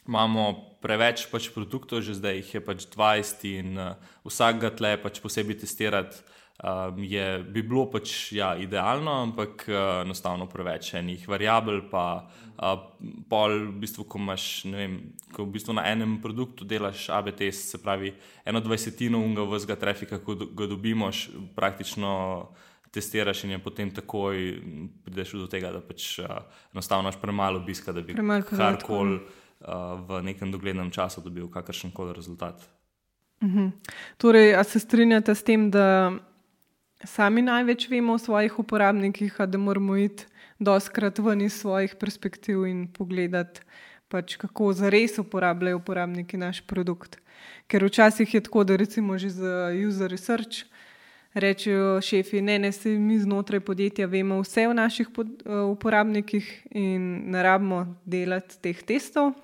imamo preveč pač produktov, že zdaj jih je pač 20 in uh, vsak ga tle pač posebej testirati um, je, bi bilo pač ja, idealno, ampak uh, enostavno preveč enih variabel. Pa uh, pol, v bistvu, ko imaš, ne vem, ko v bistvu na enem produktu delaš ABT, se pravi, eno dvajsetino unga vsega trafika, ko ga dobimo, praktično. Testiraš in je potem takoj prideš do tega, da pač uh, enostavno imaš premalo obiska, da bi karkoli v nekem doglednem času dobil kakršen koli rezultat. Mhm. Torej, a se strinjate s tem, da sami največ vemo o svojih uporabnikih, da moramo iti doskrat ven iz svojih perspektiv in pogledati, pač, kako zares uporabljajo uporabniki naš produkt. Ker včasih je tako, da recimo že za user research rečejo šefi, ne, ne, se mi znotraj podjetja vemo vse o naših pod, uh, uporabnikih in ne rabimo delati teh testov.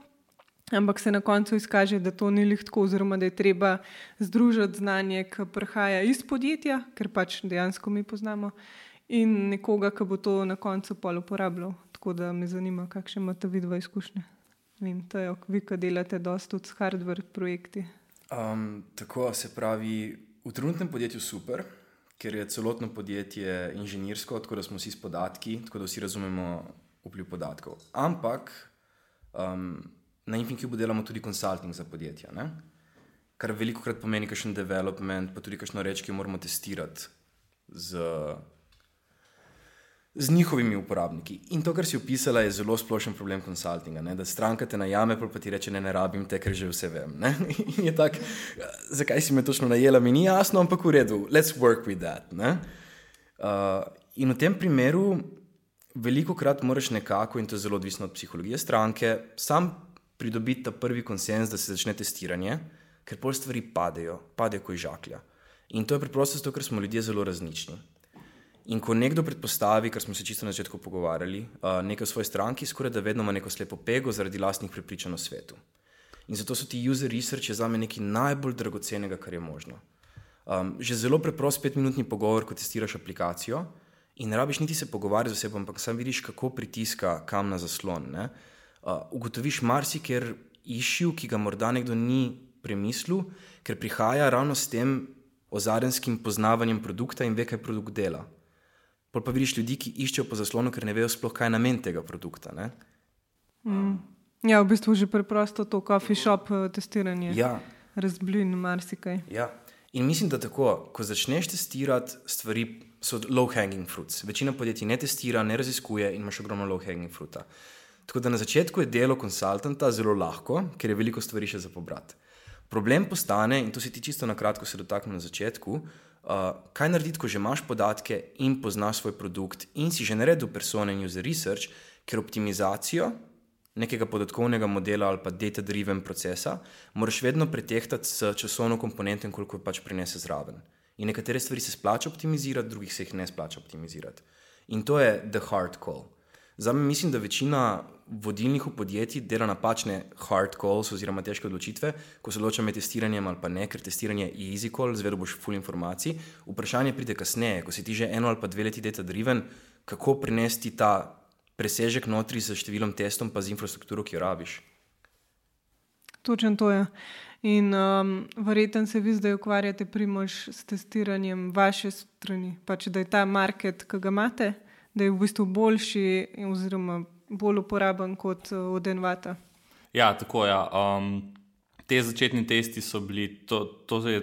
Ampak se na koncu izkaže, da to ni lihko, oziroma da je treba združiti znanje, ki prihaja iz podjetja, ker pač dejansko mi poznamo, in nekoga, ki bo to na koncu pol uporabljal. Tako da me zanima, kakšne imate vidve izkušnje. Vem, to je, vi, ki delate dosta tudi s hardware projekti. Um, tako se pravi, v trenutnem podjetju super, ker je celotno podjetje inženirsko, tako da smo vsi s podatki, tako da vsi razumemo vpliv podatkov. Ampak um, na InfinCube delamo tudi konsulting za podjetja, ne? kar veliko krat pomeni kakšen development, pa tudi kakšno reč, ki jo moramo testirati z, z njihovimi uporabniki. In to, kar si opisala, je zelo splošen problem konsultinga. Da stranka te najame, pa ti reče: Ne, ne rabim te, ker že vse vem. Ne? In je tako, zakaj si me točno najela, mi ni jasno, ampak v redu, let's work with that. Uh, in v tem primeru. Veliko krat moraš nekako, in to je zelo odvisno od psihologije stranke, sam pridobiti ta prvi konsens, da se začne testiranje, ker pol stvari padejo, padejo kot žaklja. In to je preprosto zato, ker smo ljudje zelo različni. In ko nekdo predpostavi, kar smo se čisto na začetku pogovarjali, nekaj v svoji stranki, skoraj da vedno ima neko slepo pego zaradi lastnih prepričanj o svetu. In zato so ti user research za me nekaj najbolj dragocenega, kar je možno. Um, že zelo preprost petminutni pogovor, ko testiraš aplikacijo in ne rabiš niti se pogovarjati z osebo, ampak sam vidiš, kako pritiska kam na zaslon. Ne? Uh, ugotoviš marsikaj išil, ki ga morda nekdo ni premislil, ker prihaja ravno s tem ozarenskim poznavanjem produkta in ve, kaj produkt dela. Pol pa vidiš ljudi, ki iščejo po zaslonu, ker ne vejo sploh, kaj je namen tega produkta. Mm. Ja, v bistvu že preprosto to coffee shop testiranje. Ja. Razblin marsikaj. Ja. In mislim, da tako, ko začneš testirati stvari, so low hanging fruits. Večina podjetij ne testira, ne raziskuje in imaš ogromno low hanging fruta. Tako da na začetku je delo konsultanta zelo lahko, ker je veliko stvari še za pobrati. Problem postane, in to si ti čisto na kratko se dotaknem na začetku, uh, kaj narediti, ko že imaš podatke in poznaš svoj produkt in si že naredil persone in user research, ker optimizacijo nekega podatkovnega modela ali pa data-driven procesa moraš vedno pretehtati s časovno komponento in koliko pač prinese zraven. In nekatere stvari se splača optimizirati, drugih se jih ne splača optimizirati. In to je the hard call. Za me mislim, da večina vodilnih podjetij dela napačne hard calls oziroma težke odločitve, ko se odloča med testiranjem ali pa ne, ker testiranje je easy call, zvedo boš full informacij. Vprašanje pride kasneje, ko si ti že eno ali pa dve leti data driven, kako prenesti ta presežek notri z številom testov pa z infrastrukturo, ki jo rabiš. Točno to je. In um, verjetno se vi zdaj ukvarjate primož s testiranjem vaše strani, pač da je ta market, ki ga imate da je v bistvu boljši oziroma bolj uporaben kot eh, od Envata. Ja, tako je. Ja. Um, te začetni testi so bili, to, to je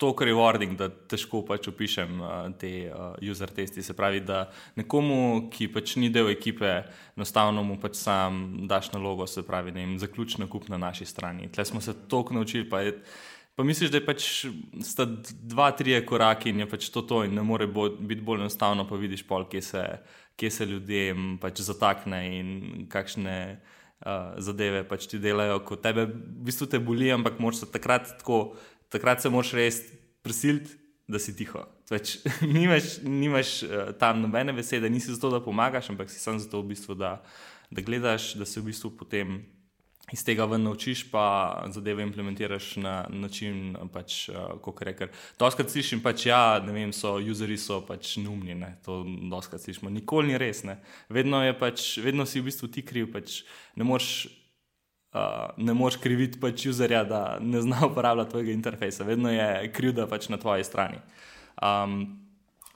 tako rewarding, da težko pač opišem uh, te uh, user testi. Se pravi, da nekomu, ki pač ni del ekipe, enostavno mu pač sam daš nalogo, se pravi, da jim zaključi nakup na naši strani. Tle smo se toliko naučili. Pa misliš, da je pač sta dva, tri koraki in je pač to to, in ne more bo, biti bolj enostavno, pa vidiš, pol, kje, se, kje se ljudem pač zatakne in kakšne uh, zadeve pač ti delajo, ko tebe v bistvu te boli, ampak se takrat, tako, takrat se moraš res prisiliti, da si tiho. Pač, nimaš nimaš uh, tam nobene besede, nisi zato, da pomagaš, ampak si samo zato, v bistvu, da, da gledaš, da se v bistvu potem iz tega ven naučiš, pa zadeve implementiraš na način, pač, uh, kot reker. Doskrat slišim, pač ja, ne vem, so useri so pač neumni, ne? to doskrat slišimo. Nikoli ni res, ne. Vedno je pač, vedno si v bistvu ti kriv, pač ne moreš. Uh, ne moreš kriviti pač userja, da ne zna uporabljati tvojega interfejsa, vedno je krivda pač na tvoji strani. Um,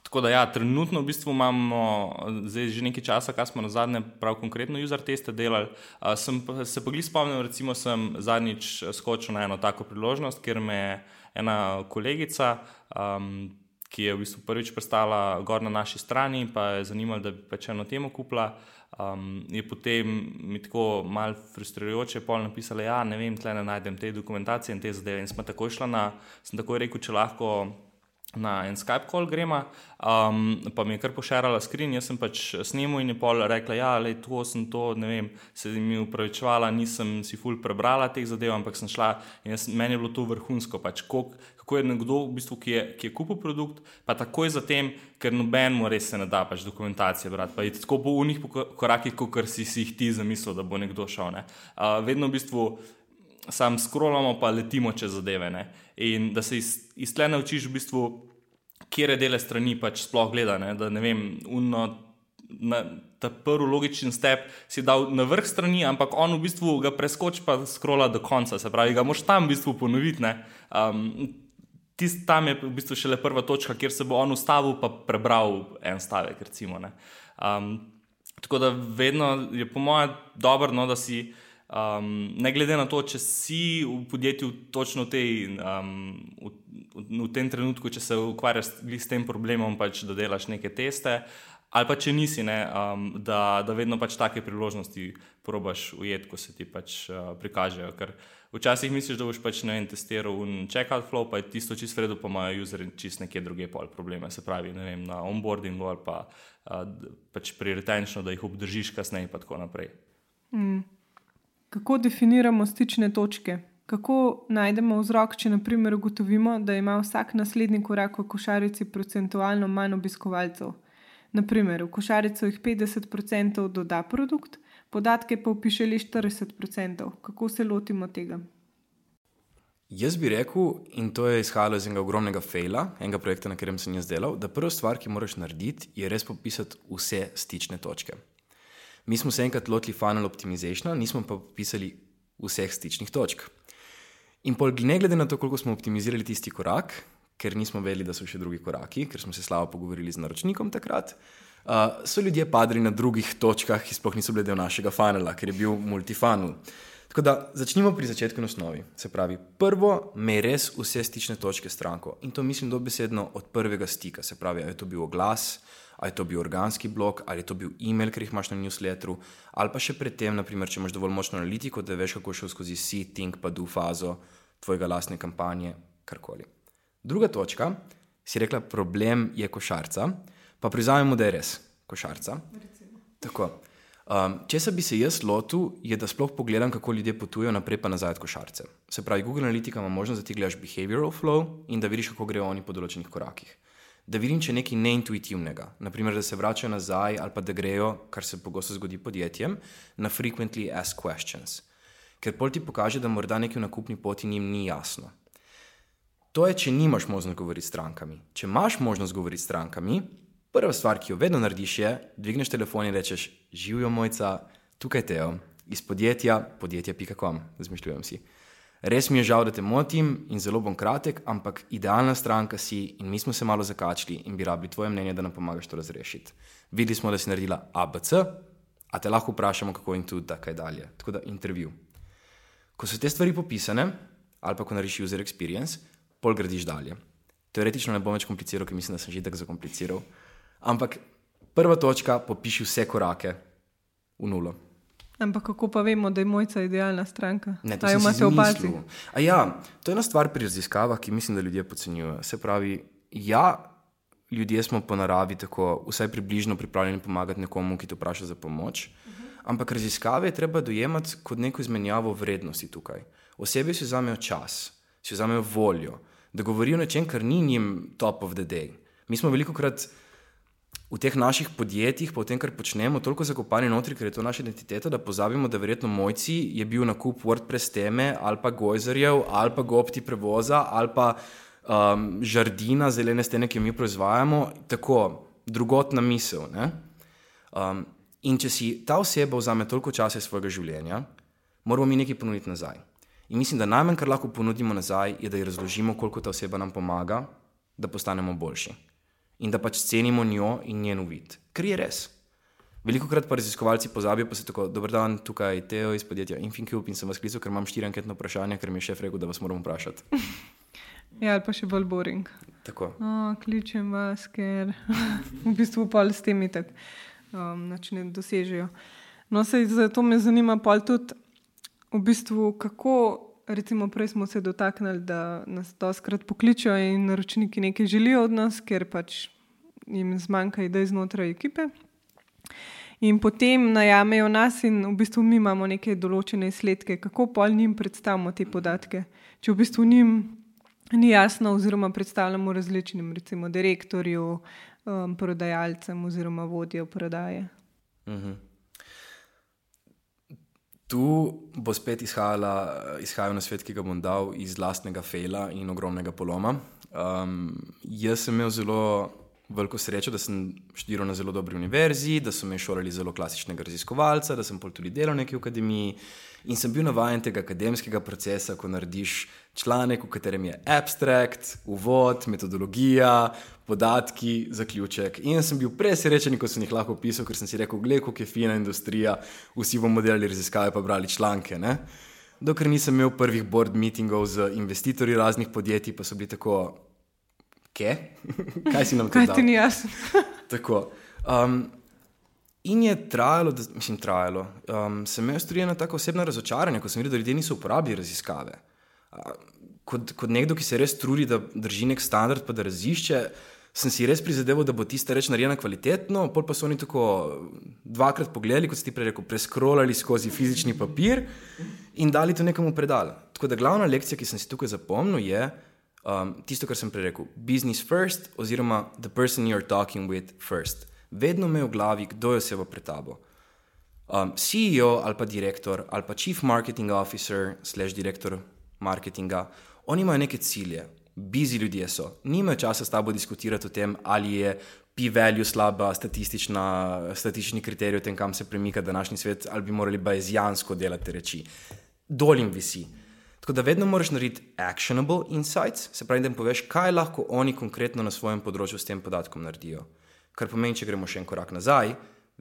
Tako da, ja, trenutno v bistvu imamo zdaj že nekaj časa, kar smo na zadnje, prav konkretno, user teste delali. Uh, sem se pa glih spomnil, recimo, sem zadnjič skočil na eno tako priložnost, ker me je ena kolegica, um, ki je v bistvu prvič prestala gor na naši strani, pa je zanimala, da bi pač eno temo kupila. Um, je potem mi tako malo frustrirajoče pol napisala, da ja, ne vem, tle ne najdem te dokumentacije in te zadeve. In smo tako išli na, sem tako rekel, če lahko na en Skype call grema, um, pa mi je kar pošarala skrin, jaz sem pač snemal in je pol rekla, ja, le to sem to, ne vem, se mi upravičevala, nisem si ful prebrala teh zadev, ampak sem šla in jaz, meni je bilo to vrhunsko, pač kolik, kako je nekdo, v bistvu, ki, je, ki je kupil produkt, pa takoj zatem, ker nobenemu res se ne da pač dokumentacije brati, pa je tako po unih korakih, kot si, si jih ti zamislil, da bo nekdo šel. Ne. Uh, vedno v bistvu sam scrollamo, pa letimo čez zadeve. Ne? In da se iz, iz tle naučiš, v bistvu, kje dele strani pač sploh gleda. Ne? Da ne vem, uno, na, ta prvi logičen step si dal na vrh strani, ampak on v bistvu ga preskoči, pa scrolla do konca. Se pravi, ga moš tam v bistvu ponoviti. Um, Tist tam je v bistvu šele prva točka, kjer se bo on ustavil, pa prebral en stavek. Recimo, um, tako da vedno je po mojem dobro, no, da si. Um, ne glede na to, če si v podjetju točno v, tej, um, v, v tem trenutku, če se ukvarjaš s tem problemom, pač, da delaš neke teste, ali pa če nisi, ne, um, da, da vedno pač take priložnosti probaš ujeti, ko se ti pač uh, prikažejo. Ker včasih misliš, da boš pač ne vem, testiral in checkout flow, pa je tisto čisto vredo, pa imajo userji čisto neke druge pol probleme, se pravi vem, na onboardingu ali pa, uh, pač pri retenčnu, da jih obdržiš kasneje in tako naprej. Mm. Kako definiramo stične točke? Kako najdemo vzrok, če naprimer ugotovimo, da ima vsak naslednji korak v košarici procentualno manj obiskovalcev? Naprimer, v košarico jih 50% doda produkt, podatke pa upiše le 40%. Kako se lotimo tega? Jaz bi rekel, in to je izhajalo iz enega ogromnega fejla, enega projekta, na katerem sem jaz delal, da prva stvar, ki moraš narediti, je res popisati vse stične točke. Mi smo se enkrat lotili funnel optimizaciona, nismo pa popisali vseh stičnih točk. In pol, ne glede na to, koliko smo optimizirali tisti korak, ker nismo vedeli, da so še drugi koraki, ker smo se slabo pogovorili z naročnikom takrat, uh, so ljudje padli na drugih točkah, ki sploh niso bile del našega funnela, ker je bil multifunnel. Tako da začnimo pri začetku na osnovi. Se pravi, prvo me res vse stične točke stranko in to mislim dobesedno od prvega stika. Se pravi, ali je to bil oglas, ali je to bil organski blok, ali je to bil e-mail, ki jih imaš na newsletteru, ali pa še predtem, naprimer, če imaš dovolj močno analitiko, da veš, kako šel skozi see-think, pa do fazo tvojega lastne kampanje, karkoli. Druga točka, si rekla, problem je košarca, pa priznajmo, da je res košarca. Tako. Um, če se bi se jaz lotil, je da sploh pogledam, kako ljudje potujejo naprej in nazaj od košarce. Se pravi, Google Analytica ima možnost, da ti gledaš behavioral flow in da vidiš, kako grejo oni po določenih korakih da vidim, če je nekaj neintuitivnega, naprimer, da se vračajo nazaj ali pa da grejo, kar se pogosto zgodi podjetjem, na frequently asked questions. Ker pol ti pokaže, da morda nekaj v nakupni poti njim ni jasno. To je, če nimaš možnost govoriti s strankami. Če imaš možnost govoriti s strankami, prva stvar, ki jo vedno narediš, je, dvigneš telefon in rečeš: Živijo mojca, tukaj te jo, iz podjetja, podjetja.com, zmišljujem si. Res mi je žal, da te motim in zelo bom kratek, ampak idealna stranka si in mi smo se malo zakačili in bi rabili tvoje mnenje, da nam pomagaš to razrešiti. Videli smo, da si naredila ABC, a te lahko vprašamo, kako in tudi, da kaj dalje. Tako da intervju. Ko so te stvari popisane, ali pa ko narediš user experience, pol gradiš dalje. Teoretično ne bom več kompliciral, ker mislim, da sem že tako zakompliciral. Ampak prva točka, popiši vse korake v nulo. Ampak kako pa vemo, da je mojca idealna stranka? Ne, to je imate opazi. Ja, to je ena stvar pri raziskavah, ki mislim, da ljudje podcenjujejo. Se pravi, ja, ljudje smo po naravi tako vsaj približno pripravljeni pomagati nekomu, ki te vpraša za pomoč. Uh -huh. Ampak raziskave je treba dojemati kot neko izmenjavo vrednosti tukaj. Osebi si vzamejo čas, si vzamejo voljo, da govorijo o nečem, kar ni njim top of the day. Mi smo veliko krat v teh naših podjetjih, pa v tem, kar počnemo, toliko zakopani notri, ker je to naša identiteta, da pozabimo, da verjetno mojci je bil nakup WordPress teme ali pa Gojzerjev ali pa Gopti prevoza ali pa um, žardina, zelene stene, ki jo mi proizvajamo, tako drugotna misel. Um, in če si ta oseba vzame toliko časa iz svojega življenja, moramo mi nekaj ponuditi nazaj. In mislim, da najmanj, kar lahko ponudimo nazaj, je, da ji razložimo, koliko ta oseba nam pomaga, da postanemo boljši in da pač cenimo njo in njen uvid. Ker je res. Veliko krat pa raziskovalci pozabijo, pa se tako, dober dan, tukaj Teo iz podjetja Infincube in sem vas klical, ker imam štiri anketne vprašanja, ker mi je šef rekel, da vas moram vprašati. Ja, ali pa še bolj boring. Tako. O, kličem vas, ker v bistvu pol s temi tako um, ne dosežejo. No, se zato me zanima pol tudi, v bistvu, kako recimo prej smo se dotaknili, da nas doskrat pokličejo in naročniki nekaj želijo od nas, ker pač jim zmanjka idej znotraj ekipe. In potem najamejo nas, in v bistvu mi imamo neke določene izsledke, kako pol njim predstavimo te podatke. Če v bistvu njim ni jasno, oziroma predstavljamo različnim, recimo direktorju, um, prodajalcem oziroma vodjem prodaje. Mhm. Tu bo spet izhajala, izhajal na svet, ki ga bom dal iz lastnega fela in ogromnega poloma. Um, jaz sem imel zelo veliko srečo, da sem študiral na zelo dobri univerzi, da so me šolali zelo klasičnega raziskovalca, da sem pol tudi delal v neki akademiji in sem bil navaden tega akademskega procesa, ko narediš članek, v katerem je abstrakt, uvod, metodologija, podatki, zaključek. In sem bil presrečen, ko sem jih lahko pisal, ker sem si rekel, gledaj, kako je fina industrija, vsi bomo delali raziskave, pa brali članke. Ne? Dokler nisem imel prvih board meetingov z investitorji raznih podjetij, pa so bili tako, Kje? Kaj si nam Kaj ti ni jasno? Tako. Um, in je trajalo, da, mislim, trajalo. Um, sem imel stvari na tako osebno razočaranje, ko sem videl, da ljudje niso uporabljali raziskave. Uh, kot, kot nekdo, ki se res trudi, da drži nek standard, pa da razišče, sem si res prizadeval, da bo tista reč narejena kvalitetno, pol pa so oni tako dvakrat pogledali, kot si ti prej rekel, preskrolali skozi fizični papir in dali to nekomu predal. Tako da glavna lekcija, ki sem si tukaj zapomnil, je, um, tisto, kar sem prej rekel, business first, oziroma the person you're talking with first. Vedno me v glavi, kdo je oseba pred tabo. Um, CEO ali pa direktor ali pa chief marketing officer, slash direktor marketinga, oni imajo neke cilje, busy ljudje so, nimajo časa s tabo diskutirati o tem, ali je p-value slaba, statistični kriterij o tem, kam se premika današnji svet, ali bi morali bajezijansko delati reči. Dolim visi. Tako da vedno moraš narediti actionable insights, se pravi, da jim poveš, kaj lahko oni konkretno na svojem področju s tem podatkom naredijo. Kar pomeni, če gremo še en korak nazaj,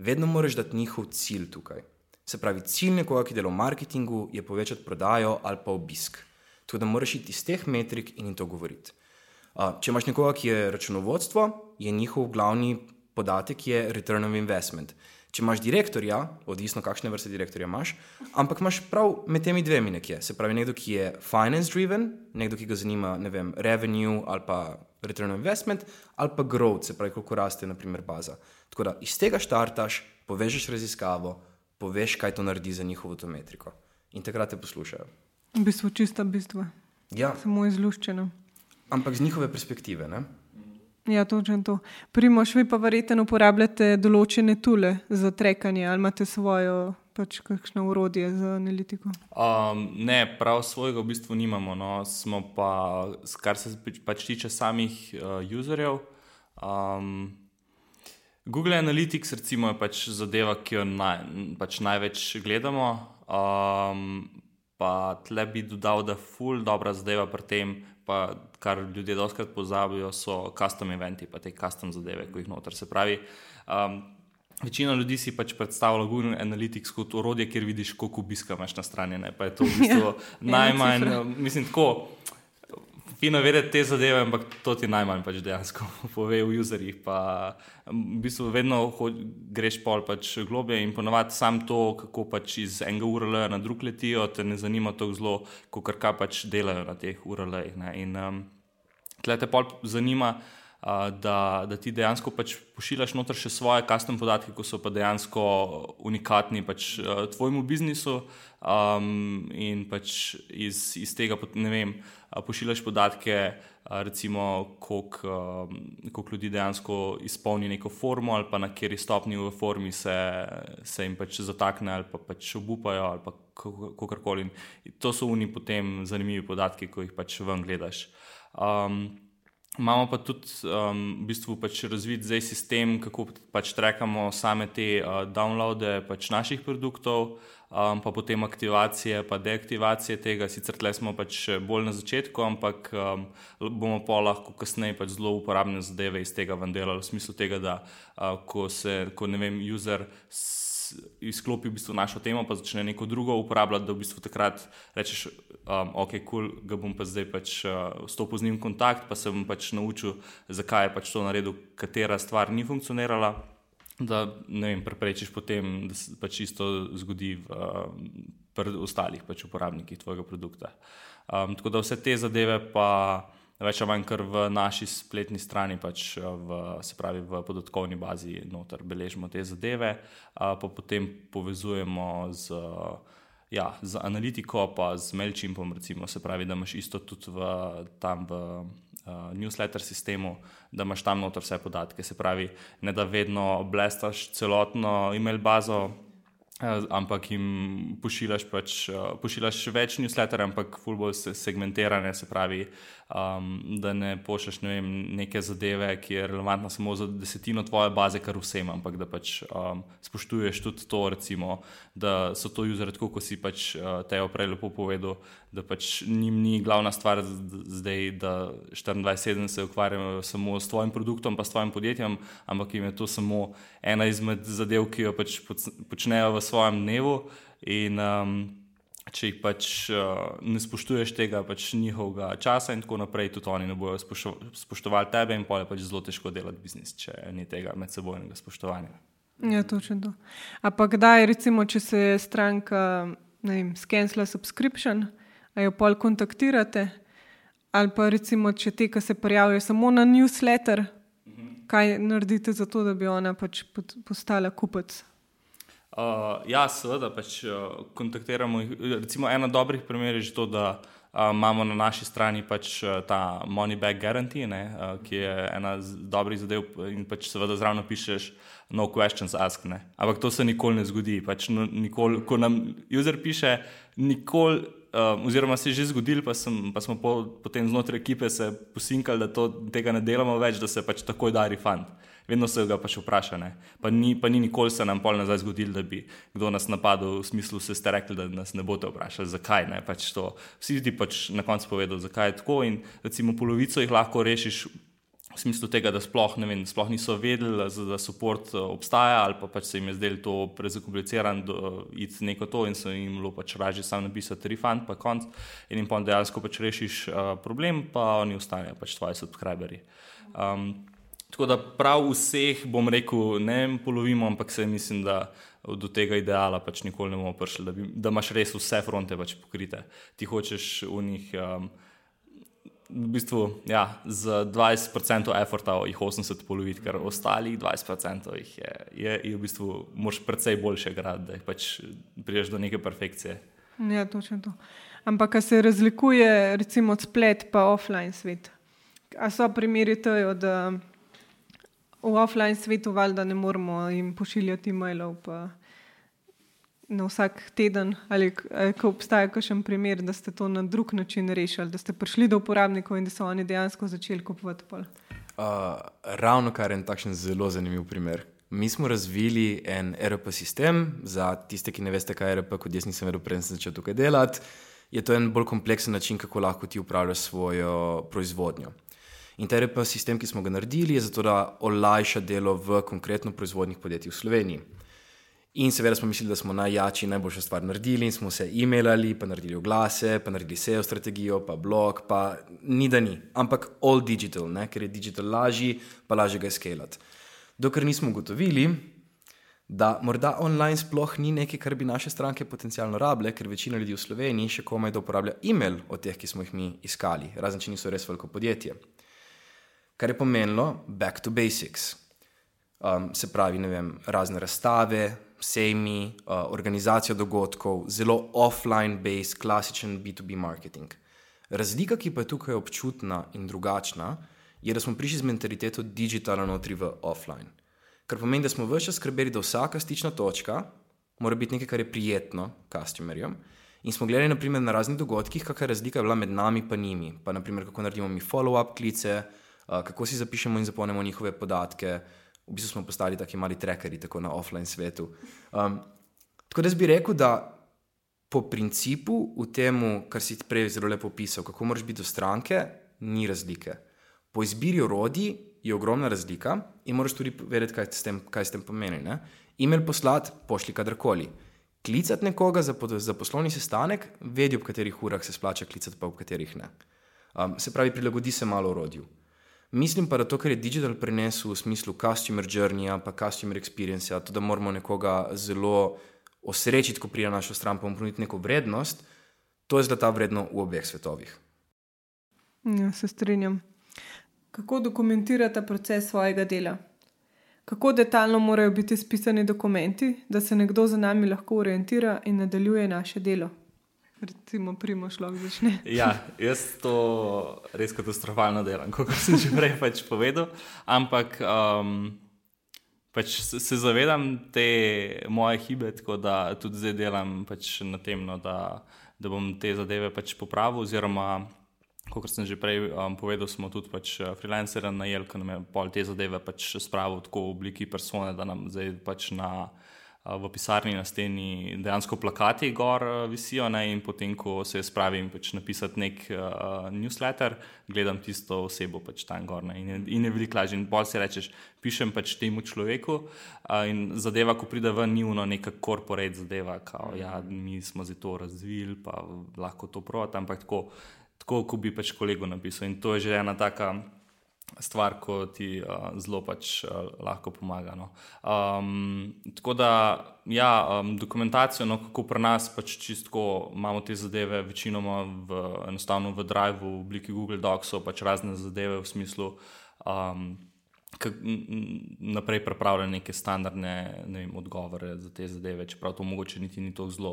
vedno moraš dati njihov cilj tukaj. Se pravi, cilj nekoga, ki dela v marketingu, je povečati prodajo ali pa obisk. Tako da moraš iti iz teh metrik in jim to govoriti. Če imaš nekoga, ki je računovodstvo, je njihov glavni podatek return of investment. Če imaš direktorja, odvisno kakšne vrste direktorja imaš, ampak imaš prav med temi dvemi nekje. Se pravi, nekdo, ki je finance driven, nekdo, ki ga zanima vem, revenue ali pa return on investment, ali pa growth, se pravi, koliko raste, naprimer, baza. Tako da iz tega štartaš, povežeš raziskavo, poveš, kaj to naredi za njihovo to metriko. In takrat te poslušajo. V bistvu čista bistva. Ja. Samo izluščeno. Ampak z njihove perspektive. Ne? Ja, točno to. Primoš, vi pa verjetno uporabljate določene tule za trekanje ali imate svojo, pač kakšno urodje za analitiko? Um, ne, prav svojega v bistvu nimamo. No. Smo pa, kar se pač tiče samih uh, userjev. Um, Google Analytics recimo, je pač zadeva, ki jo naj, pač največ gledamo. Um, pa tle bi dodal, da je ful dobra zadeva pri tem, pa kar ljudje doskrat pozabijo, so custom eventi, pa te custom zadeve, ko jih noter. Se pravi, um, večina ljudi si pač predstavlja Google Analytics kot orodje, kjer vidiš, koliko obiska imaš na strani. Ne? Pa je to v bistvu ja, najmanj, mislim, tako fino vedeti te zadeve, ampak to ti najmanj pač dejansko pove v userjih. Pa v bistvu vedno greš pol pač globje in ponovadi sam to, kako pač iz enega URL na drug letijo, te ne zanima to zelo, kot kar pač delajo na teh URL-jih. In um, tle te pol zanima. Uh, da, da ti dejansko pač pošiljaš noter še svoje custom podatke, ki so pa dejansko unikatni pač, uh, tvojemu biznisu, um, in pač iz, iz tega, ne vem, uh, pošiljaš podatke, recimo, koliko, koliko ljudi dejansko izpolni neko formo, ali pa na kateri stopni v formi se, se jim pač zatakne, ali pa pač obupajo, ali pa kako koli. To so oni potem zanimivi podatki, ko jih pač ven gledaš. Um, Imamo pa tudi um, v bistvu pač razvit zdaj sistem, kako pač trekamo same te uh, downloade pač naših produktov, um, pa potem aktivacije, pa deaktivacije tega. Sicer tle smo pač bolj na začetku, ampak um, bomo pa lahko kasneje pač zelo uporabne zadeve iz tega ven delali, v smislu tega, da uh, ko se, ko ne vem, user izklopi v bistvu našo temo, pa začne neko drugo uporabljati, da v bistvu takrat rečeš, um, ok, kul, cool, ga bom pa zdaj pač uh, stopil z njim v kontakt, pa se bom pač naučil, zakaj je pač to naredil, katera stvar ni funkcionirala. Da ne vem, preprečiš potem, da se pač isto zgodi v, pri ostalih pač uporabnikih tvojega produkta. Um, tako da vse te zadeve pa več ali manj kar v naši spletni strani, pač v, se pravi v podatkovni bazi, noter beležimo te zadeve, pa potem povezujemo z. Ja, z analitiko, pa z MailChimpom, recimo, se pravi, da imaš isto tudi v, tam v uh, newsletter sistemu, da imaš tam noter vse podatke. Se pravi, ne da vedno blestaš celotno e-mail bazo, uh, ampak jim pošiljaš, pač, uh, več newsletterjev, ampak fulbo segmentirane, se pravi, um, da ne pošljaš ne vem, neke zadeve, ki je relevantna samo za desetino tvoje baze, kar vsem, ampak da pač um, spoštuješ tudi to, recimo, da so to userje, tako kot si pač uh, te prej lepo povedal, da pač njim ni glavna stvar zdaj, da 24-7 se ukvarjajo samo s tvojim produktom, pa s tvojim podjetjem, ampak jim je to samo ena izmed zadev, ki jo pač počnejo v svojem dnevu. In, um, če jih pač uh, ne spoštuješ tega pač njihovega časa, in tako naprej, tudi oni ne bodo spoštovali tebe, in pa je pač zelo težko delati biznis, če ni tega medsebojnega spoštovanja. Ja, točno to. Ampak kdaj, recimo, če se je stranka skenila subscription, a jo pol kontaktirate, ali pa recimo, če te, ki se prijavijo samo na newsletter, mhm. kaj naredite za to, da bi ona pač postala kupec? Uh, ja, seveda, pač uh, kontaktiramo. Recimo, ena dobrih primerov je že to, da uh, imamo na naši strani pač, uh, ta money back guarantee, ne, uh, ki je ena dobrih zadev, in pač seveda zraven pišeš no questions ask. Ne. Ampak to se nikoli ne zgodi. Pač, no, nikoli, ko nam user piše, nikoli. Uh, oziroma, se je že zgodil, pa, sem, pa smo po, potem znotraj ekipe se posinkali, da to, tega ne delamo več, da se pač takoj da refund vedno se ga pač vpraša. Pa ni, pa ni nikoli se nam pol nazaj zgodilo, da bi kdo nas napadel, v smislu, da ste rekli, da nas ne boste vprašali, zakaj ne. Pač to, vsi ti pač na koncu povedo, zakaj je tako. In recimo polovico jih lahko rešiš. V smislu tega, da sploh, vem, sploh niso vedeli, da support eh, obstaja, ali pa pač se jim je zdelo to prezakomplicirano, da iti neko to in so jim bilo pač raje samo napisati refund, pa konc, in jim pa dejansko pač rešiš uh, problem, pa oni ostanejo pač tvoji subscriberi. Um, Tako da prav vseh, bom rekel, ne polovimo, ampak se mislim, da do tega ideala pač nikoli ne bomo prišli, da, bi, da imaš res vse fronte pač pokrite. Ti hočeš v njih. Um, V bistvu ja, z 20% efforta jih 80 poloviti, ker ostalih 20% jih je, je, je v bistvu moš precej boljše grad, da pač priješ do neke perfekcije. Ja, točno to. Ampak, kaj se razlikuje recimo od splet pa offline svet? A so primeri to, da v offline svetu valjda ne moramo jim pošiljati e-mailov na vsak teden, ali ko obstaja kakšen primer, da ste to na drug način rešili, da ste prišli do uporabnikov in da so oni dejansko začeli kupovati. Uh, ravno kar je en takšen zelo zanimiv primer. Mi smo razvili en RP sistem, za tiste, ki ne veste, kaj je RP, kot jaz nisem vedel, preden sem začel tukaj delati. Je to en bolj kompleksen način, kako lahko ti upravljaš svojo proizvodnjo. In ta RP sistem, ki smo ga naredili, je zato, da olajša delo v konkretno proizvodnih podjetjih v Sloveniji. In seveda smo mislili, da smo najjači, najboljša stvar naredili in smo se e-mailali, pa naredili oglase, pa naredili SEO strategijo, pa blog, pa ni da ni. Ampak all digital, ne? ker je digital lažji, pa lažje ga je skalati. Dokler nismo ugotovili, da morda online sploh ni nekaj, kar bi naše stranke potencialno rabile, ker večina ljudi v Sloveniji še komaj da uporablja e-mail od teh, ki smo jih mi iskali, razen če niso res veliko podjetje kar je pomenilo back to basics. Um, se pravi, vem, razne razstave, sejmi, uh, organizacija dogodkov, zelo offline-based, klasičen B2B marketing. Razlika, ki pa je tukaj občutna in drugačna, je, da smo prišli z mentaliteto digitalno notri v offline. Kar pomeni, da smo vse čas skrbeli, da vsaka stična točka mora biti nekaj, kar je prijetno customerjem. In smo gledali naprimer, na raznih dogodkih, kakšna je razlika med nami in njimi. Pa naprimer, kako naredimo mi follow-up klice, kako si zapišemo in zapolnimo njihove podatke. V bistvu smo postali taki mali trackerji, tako na offline svetu. Um, tako da bi rekel, da po principu v tem, kar si prej zelo lepo opisal, kako moraš biti do stranke, ni razlike. Po izbiri orodij je ogromna razlika in moraš tudi vedeti, kaj s tem, kaj s tem pomeni. Ne? E-mail poslati, pošli kadarkoli. Klicati nekoga za, za poslovni sestanek, vedi, ob katerih urah se splača klicati, pa ob katerih ne. Um, se pravi, prilagodi se malo orodju. Mislim pa, da to, kar je digital prinesel v smislu customer journey, pa customer experience, to, da moramo nekoga zelo osrečiti, ko pride na našo stran, pa mu ponuditi neko vrednost, to je zlata vredno v obeh svetovih. Ja, se strinjam. Kako dokumentirate proces svojega dela? Kako detaljno morajo biti spisani dokumenti, da se nekdo za nami lahko orientira in nadaljuje naše delo? Recimo, primoš lahko začne. ja, jaz to res katastrofalno delam, kot sem že prej pač povedal. Ampak um, pač se zavedam te moje hibe, tako da tudi zdaj delam pač na tem, no, da, da bom te zadeve pač popravil. Oziroma, kot sem že prej um, povedal, smo tudi pač uh, freelancere najeli, ki nam je pol te zadeve pač spravil tako v obliki persone, da nam zdaj pač na v pisarni na steni dejansko plakati gor visijo. Ne, in potem, ko se spravim pač napisati nek uh, newsletter, gledam tisto osebo pač tam gor. Ne, in, je, in je veliko lažje. In bolj si rečeš, pišem pač temu človeku. Uh, in zadeva, ko pride ven, ni uno neka korporate zadeva, kao, ja, mi smo zdaj to razvili, pa lahko to proti, ampak tako, tako, kot bi pač kolegu napisal. In to je že ena taka stvar, ko ti uh, zelo pač uh, lahko pomaga. No. Um, tako da, ja, um, dokumentacijo, no, kako pri nas pač čisto imamo te zadeve, večinoma v, enostavno v Drive, v obliki Google Docsov, pač razne zadeve v smislu. Um, Naprej pripravljene neke standardne ne vem, odgovore za te zadeve, čeprav to mogoče niti ni tako zelo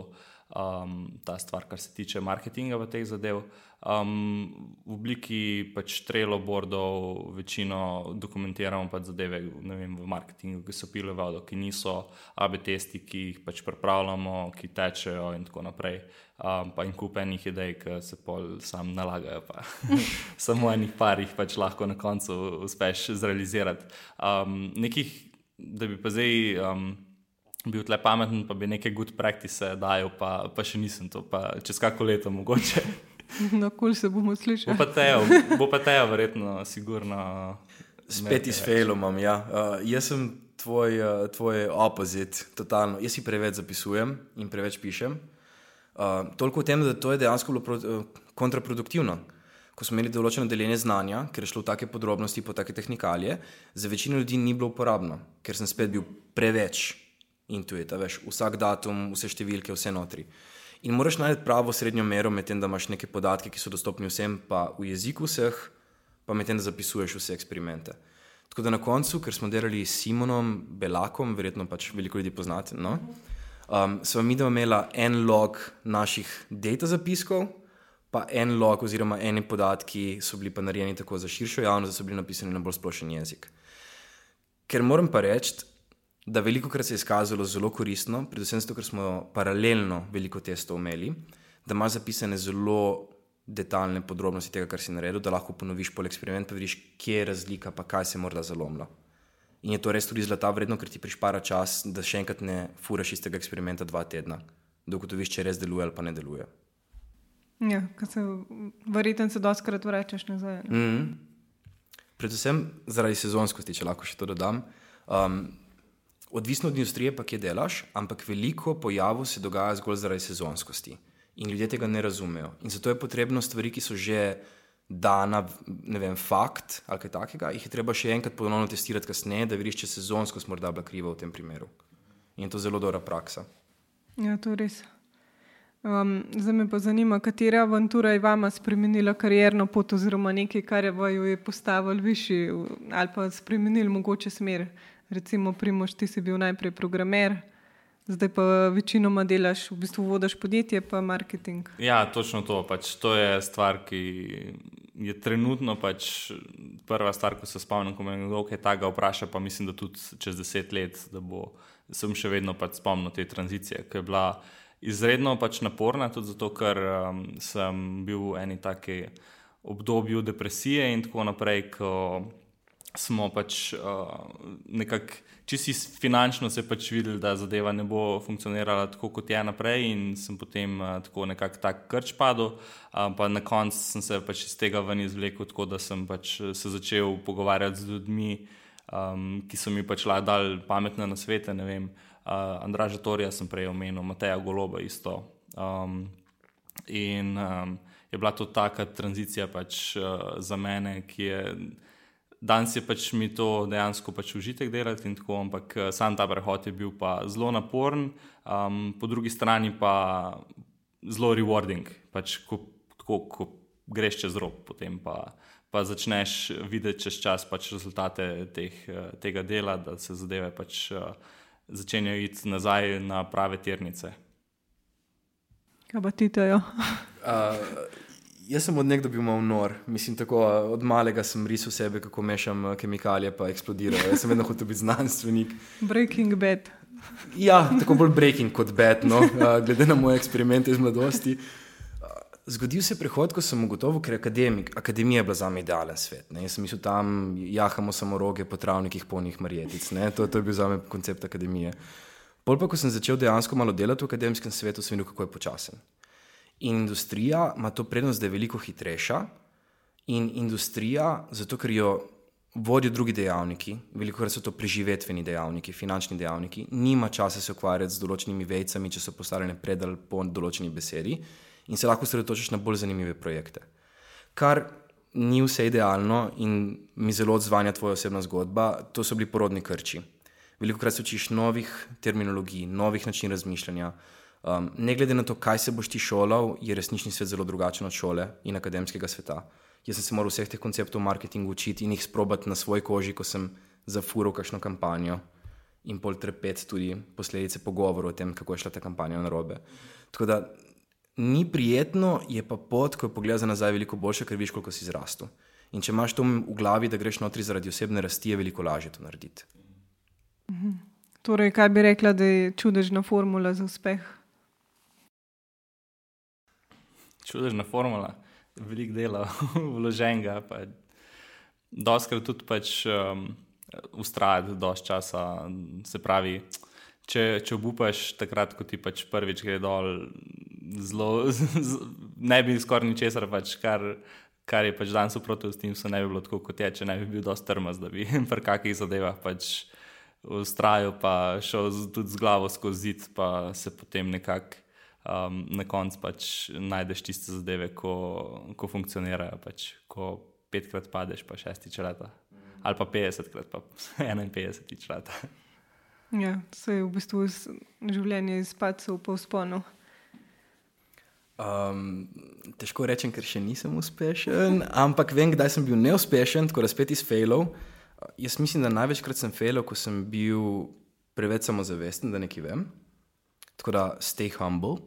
um, ta stvar, kar se tiče marketinga v teh zadev. Um, v obliki pač trelo bordov, večino dokumentiramo pač zadeve vem, v marketingu, ki so pile vodo, ki niso AB testi, ki jih pač pripravljamo, ki tečejo in tako naprej. Um, pa in kup enih idej, ki se pol sam nalagajo, pa samo enih par jih pač lahko na koncu uspeš zrealizirati. Um, nekih, da bi pa zdaj. Um, bil tle pameten, pa bi neke good practice dajal, pa, pa še nisem to, pa čez kako leto mogoče. No, kul se bomo slišali. Bo pa tejo, verjetno, sigurno. Spet iz failom, ja. Uh, jaz sem tvoj, uh, tvoj opozit, totalno. Jaz si preveč zapisujem in preveč pišem. Uh, toliko o tem, da to je dejansko bilo pro, uh, kontraproduktivno. Ko smo imeli določeno deljenje znanja, ker je šlo v take podrobnosti, po take tehnikalije, za večino ljudi ni bilo uporabno, ker sem spet bil preveč intuita, veš, vsak datum, vse številke, vse notri. In moraš najti pravo srednjo mero med tem, da imaš neke podatke, ki so dostopni vsem, pa v jeziku vseh, pa med tem, da zapisuješ vse eksperimente. Tako da na koncu, ker smo delali s Simonom Belakom, verjetno pač veliko ljudi poznate, no? um, smo mi dva imela en log naših data zapiskov, pa en log oziroma eni podatki so bili pa narejeni tako za širšo javnost, da so bili napisani na bolj splošen jezik. Ker moram pa reči, da veliko krat se je izkazalo zelo koristno, predvsem zato, ker smo paralelno veliko testov imeli, da imaš zapisane zelo detaljne podrobnosti tega, kar si naredil, da lahko ponoviš pol eksperiment, pa vidiš, kje je razlika, pa kaj se je morda zalomilo. In je to res tudi zlata vredno, ker ti prišpara čas, da še enkrat ne furaš istega eksperimenta dva tedna, da ugotoviš, če res deluje ali pa ne deluje. Ja, kar se verjetno se doskrat vračaš nazaj. Mm -hmm. Predvsem zaradi sezonskosti, če lahko še to dodam. Um, Odvisno od industrije, pa kje delaš, ampak veliko pojavov se dogaja zgolj zaradi sezonskosti. In ljudje tega ne razumejo. In zato je potrebno stvari, ki so že dana, ne vem, fakt ali kaj takega, jih je treba še enkrat ponovno testirati kasneje, da vidiš, če sezonskost morda bila kriva v tem primeru. In to je zelo dobra praksa. Ja, to je res. Um, zdaj me pa zanima, katera avantura je vama spremenila karjerno pot, oziroma nekaj, kar je vaju je postavilo višji ali pa spremenili mogoče smer. Recimo, Primoš, ti si bil najprej programer, zdaj pa večinoma delaš, v bistvu vodiš podjetje, pa marketing. Ja, točno to. Pač to je stvar, ki je trenutno pač prva stvar, ko se spomnim, ko me kdo kaj takega vpraša. Pa mislim, da tudi čez deset let, da bo, sem še vedno pač spomnil te tranzicije, ki je bila izredno pač naporna, tudi zato, ker um, sem bil v eni taki obdobju depresije in tako naprej smo pač uh, nekako čisto finančno se pač videli, da zadeva ne bo funkcionirala tako, kot je naprej, in sem potem uh, tako nekako tak krč padel. Uh, pa na koncu sem se pač iz tega ven izvlekel, tako da sem pač se začel pogovarjati z ljudmi, um, ki so mi pač dali pametne nasvete. Uh, Andraža Torija sem prej omenil, Mateja Goloba isto. Um, in um, je bila to taka tranzicija pač, uh, za mene, ki je danes je pač mi to dejansko pač užitek delati in tako, ampak uh, sam ta prehod je bil pa zelo naporen, um, po drugi strani pa zelo rewarding, pač ko, ko, ko greš čez rob, potem pa, pa začneš videti čez čas pač rezultate teh, uh, tega dela, da se zadeve pač uh, začenjajo iti nazaj na prave tirnice. Kaj pa ti tejo? Uh, jaz sem od nekdo bil malo nor. Mislim, tako, od malega sem risal sebe, kako mešam kemikalije, pa eksplodirajo. Jaz sem vedno hotel biti znanstvenik. Breaking bad. Ja, tako bolj breaking kot bed, no, glede na moje eksperimente iz mladosti. Zgodil se je prehod, ko sem ugotovil, ker akademik, akademija je bila za me idealen svet. Ne. Jaz sem mislil, tam jahamo samo roge po travnikih, polnih marjetic. To, to je bil za me koncept akademije. Pol pa, ko sem začel dejansko malo delati v akademskem svetu, sem videl, kako je počasen. In industrija ima to prednost, da je veliko hitrejša, in industrija, zato ker jo vodijo drugi dejavniki, veliko krat so to preživetveni dejavniki, finančni dejavniki, nima časa se ukvarjati z določenimi vejcami, če so postavljene pred ali po določeni besedi, in se lahko sredotočiš na bolj zanimive projekte. Kar ni vse idealno in mi zelo odzvanja tvoja osebna zgodba, to so bili porodni krči veliko krat se učiš novih terminologij, novih načinov razmišljanja. Um, ne glede na to, kaj se boš ti šolal, je resnični svet zelo drugačen od šole in akademskega sveta. Jaz sem se moral vseh teh konceptov marketinga učiti in jih sprobati na svoji koži, ko sem zafuril kakšno kampanjo in pol trpeti tudi posledice pogovorov o tem, kako je šla ta kampanja na robe. Tako da ni prijetno, je pa pot, ko pogledaš nazaj, veliko boljša, ker vidiš, koliko si zrastel. In če imaš to v glavi, da greš notri zaradi osebne rasti, je veliko lažje to narediti. Torej, kaj bi rekla, da je čudežna formula za uspeh? Čudežna formula, veliko dela, vloženega. Doskrat tudi pač um, ustrajati, dosti časa. Se pravi, če, če obupaš takrat, ko ti pač prvič gre dol, zelo, z, ne bi skoraj ničesar, pač, kar, kar je pač danes v protestinstvu, ne bi bilo tako kot je, če ne bi bil dosti trmast, da bi pri kakih zadevah pač ustrajal, pa šel z, tudi z glavo skozi zid, pa se potem nekako um, na koncu pač najdeš tiste zadeve, ko, ko funkcionirajo. Pač, ko petkrat padeš, pa šestič leta. Ali pa 50krat, pa 51 leta. Ja, se je v bistvu življenje izpadlo po sponu. Um, težko rečem, ker še nisem uspešen, ampak vem, kdaj sem bil neuspešen, tako da spet iz failov. Jaz mislim, da največkrat sem failal, ko sem bil preveč samozavesten, da nekaj vem. Tako da stay humble,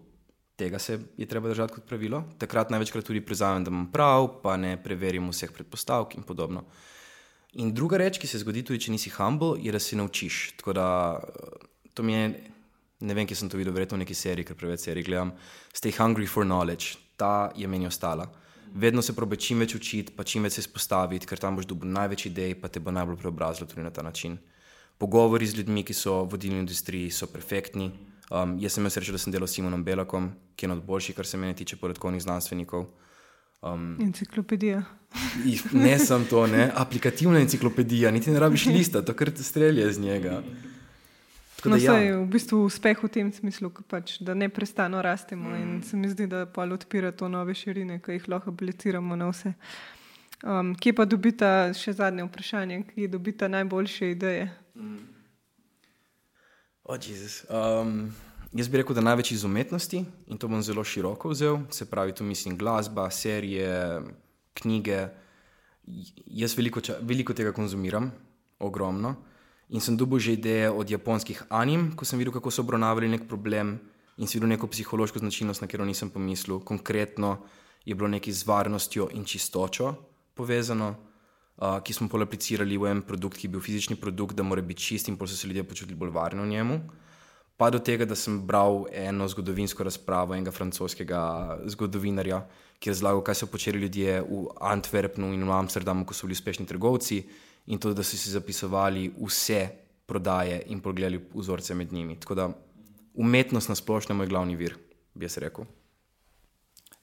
tega se je treba držati kot pravilo. Takrat največkrat tudi priznam, da imam prav, pa ne preverim vseh predpostavk in podobno. In druga reč, ki se zgodi tudi, če nisi humble, je, da se naučiš. Tako da to mi je, ne vem, kje sem to videl, verjetno v neki seriji, ker preveč serij gledam. Stay hungry for knowledge, ta je meni ostala vedno se probi čim več učiti, pa čim več se izpostaviti, ker tam boš dobil največ idej, pa te bo najbolj preobrazilo tudi na ta način. Pogovori z ljudmi, ki so v vodilni industriji, so perfektni. Um, jaz sem imel srečo, da sem delal s Simonom Belakom, ki je eden od boljših, kar se meni tiče podatkovnih znanstvenikov. Um, enciklopedija. ne sem to, ne? aplikativna enciklopedija, niti ne rabiš lista, to kar te strelja iz njega. Tako no, da, ja. v bistvu uspeh v tem smislu, pač, da ne prestano rastemo mm. in se mi zdi, da pa odpira to nove širine, ki jih lahko apliciramo na vse. Um, kje pa dobita, še zadnje vprašanje, kje dobita najboljše ideje? Mm. Oh, um, jaz bi rekel, da največ iz umetnosti in to bom zelo široko vzel, se pravi, tu mislim glasba, serije, knjige. Jaz veliko, ča, veliko tega konzumiram, ogromno. In sem dobil že ideje od japonskih anim, ko sem videl, kako so obravnavali nek problem in si videl neko psihološko značilnost, na katero nisem pomislil. Konkretno je bilo nekaj z varnostjo in čistočo povezano, uh, ki smo polaplicirali v en produkt, ki je bil fizični produkt, da mora biti čist in pa so se ljudje počutili bolj varni v njemu. Pa do tega, da sem bral eno zgodovinsko razpravo enega francoskega zgodovinarja, ki je razlagal, kaj so počeli ljudje v Antwerpnu in v Amsterdamu, ko so bili uspešni trgovci in to, da so si zapisovali vse prodaje in pogledali vzorce med njimi. Tako da umetnost na splošno je moj glavni vir, bi jaz rekel.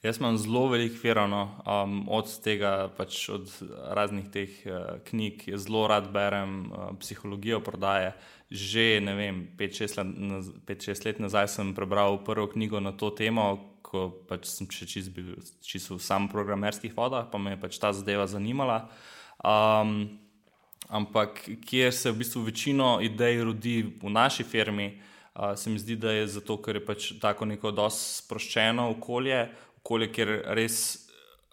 Jaz imam zelo veliko verano um, od tega, pač od raznih teh uh, knjig, zelo rad berem uh, psihologijo prodaje. Že ne vem, 5-6 let nazaj sem prebral prvo knjigo na to temo, ko pač sem še čisto čist v samem programerskih vodah, pa me je pač ta zadeva zanimala. Um, ampak kjer se v bistvu večino idej rodi v naši firmi, uh, se mi zdi, da je zato, ker je pač tako neko dosti sproščeno okolje, okolje, kjer res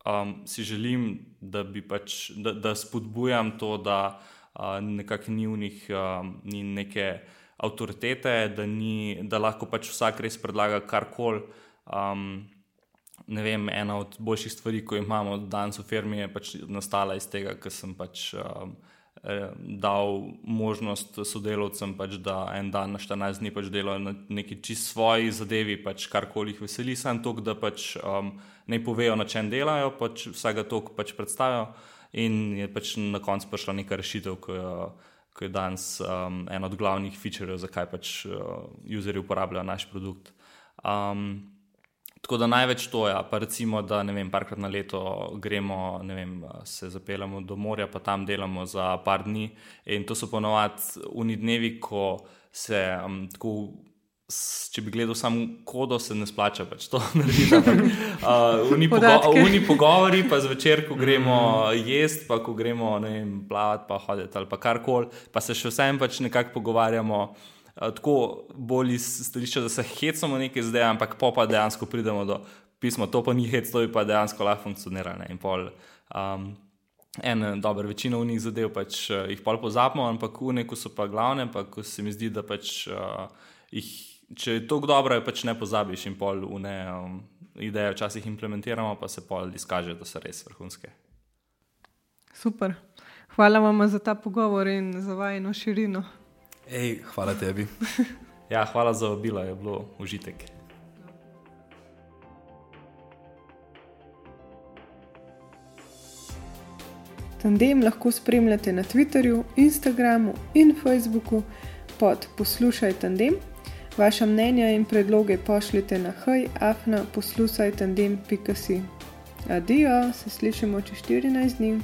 um, si želim, da bi pač, da, da spodbujam to, da uh, nekako ni v njih um, ni neke avtoritete, da, ni, da lahko pač vsak res predlaga karkoli. Um, ne vem, ena od boljših stvari, ko imamo danes v firmi, je pač nastala iz tega, ker sem pač um, dal možnost sodelavcem, pač, da en dan na 14 dni pač delajo na neki čist svoji zadevi, pač karkoli jih veseli, samo to, da pač um, ne povejo, na čem delajo, pač vsega to pač predstavijo. In je pač na koncu prišla neka rešitev, ki jo, ki je danes um, en od glavnih featurejev, zakaj pač uh, userji uporabljajo naš produkt. Um, Tako da največ to je, ja. pa recimo, da ne vem, parkrat na leto gremo, ne vem, se zapeljemo do morja, pa tam delamo za par dni. In to so ponovadi uni dnevi, ko se um, tako. Če bi gledal samo kodo, se ne splača pač to narediti. Uni uh, pogo pogovori, pa zvečer, ko gremo jesti, pa ko gremo vem, plavati, pa hoditi ali pa karkoli, pa se še vsem pač nekako pogovarjamo tako bolj iz stališča, da se hecamo nekaj zdaj, ampak pa pa dejansko pridemo do pisma, to pa ni hec, to bi pa dejansko lahko funkcioniralo. Um, en dober, večino v njih zadev pač uh, jih pol pozapimo, ampak v neku so pa glavne, pa ko se mi zdi, da pač uh, jih, če je to dobro, je pač ne pozabiš in pol ne um, ideje včasih implementiramo, pa se pol izkaže, da so res vrhunske. Super. Hvala vam za ta pogovor in za vajno širino. Ej, hvala tebi. ja, hvala za obilo, je bilo užitek. Tandem lahko spremljate na Twitterju, Instagramu in Facebooku pod Poslušaj Tandem. Vaša mnenja in predloge pošljite na hajafna poslušaj tandem.si. Adijo, se slišimo čez 14 dni.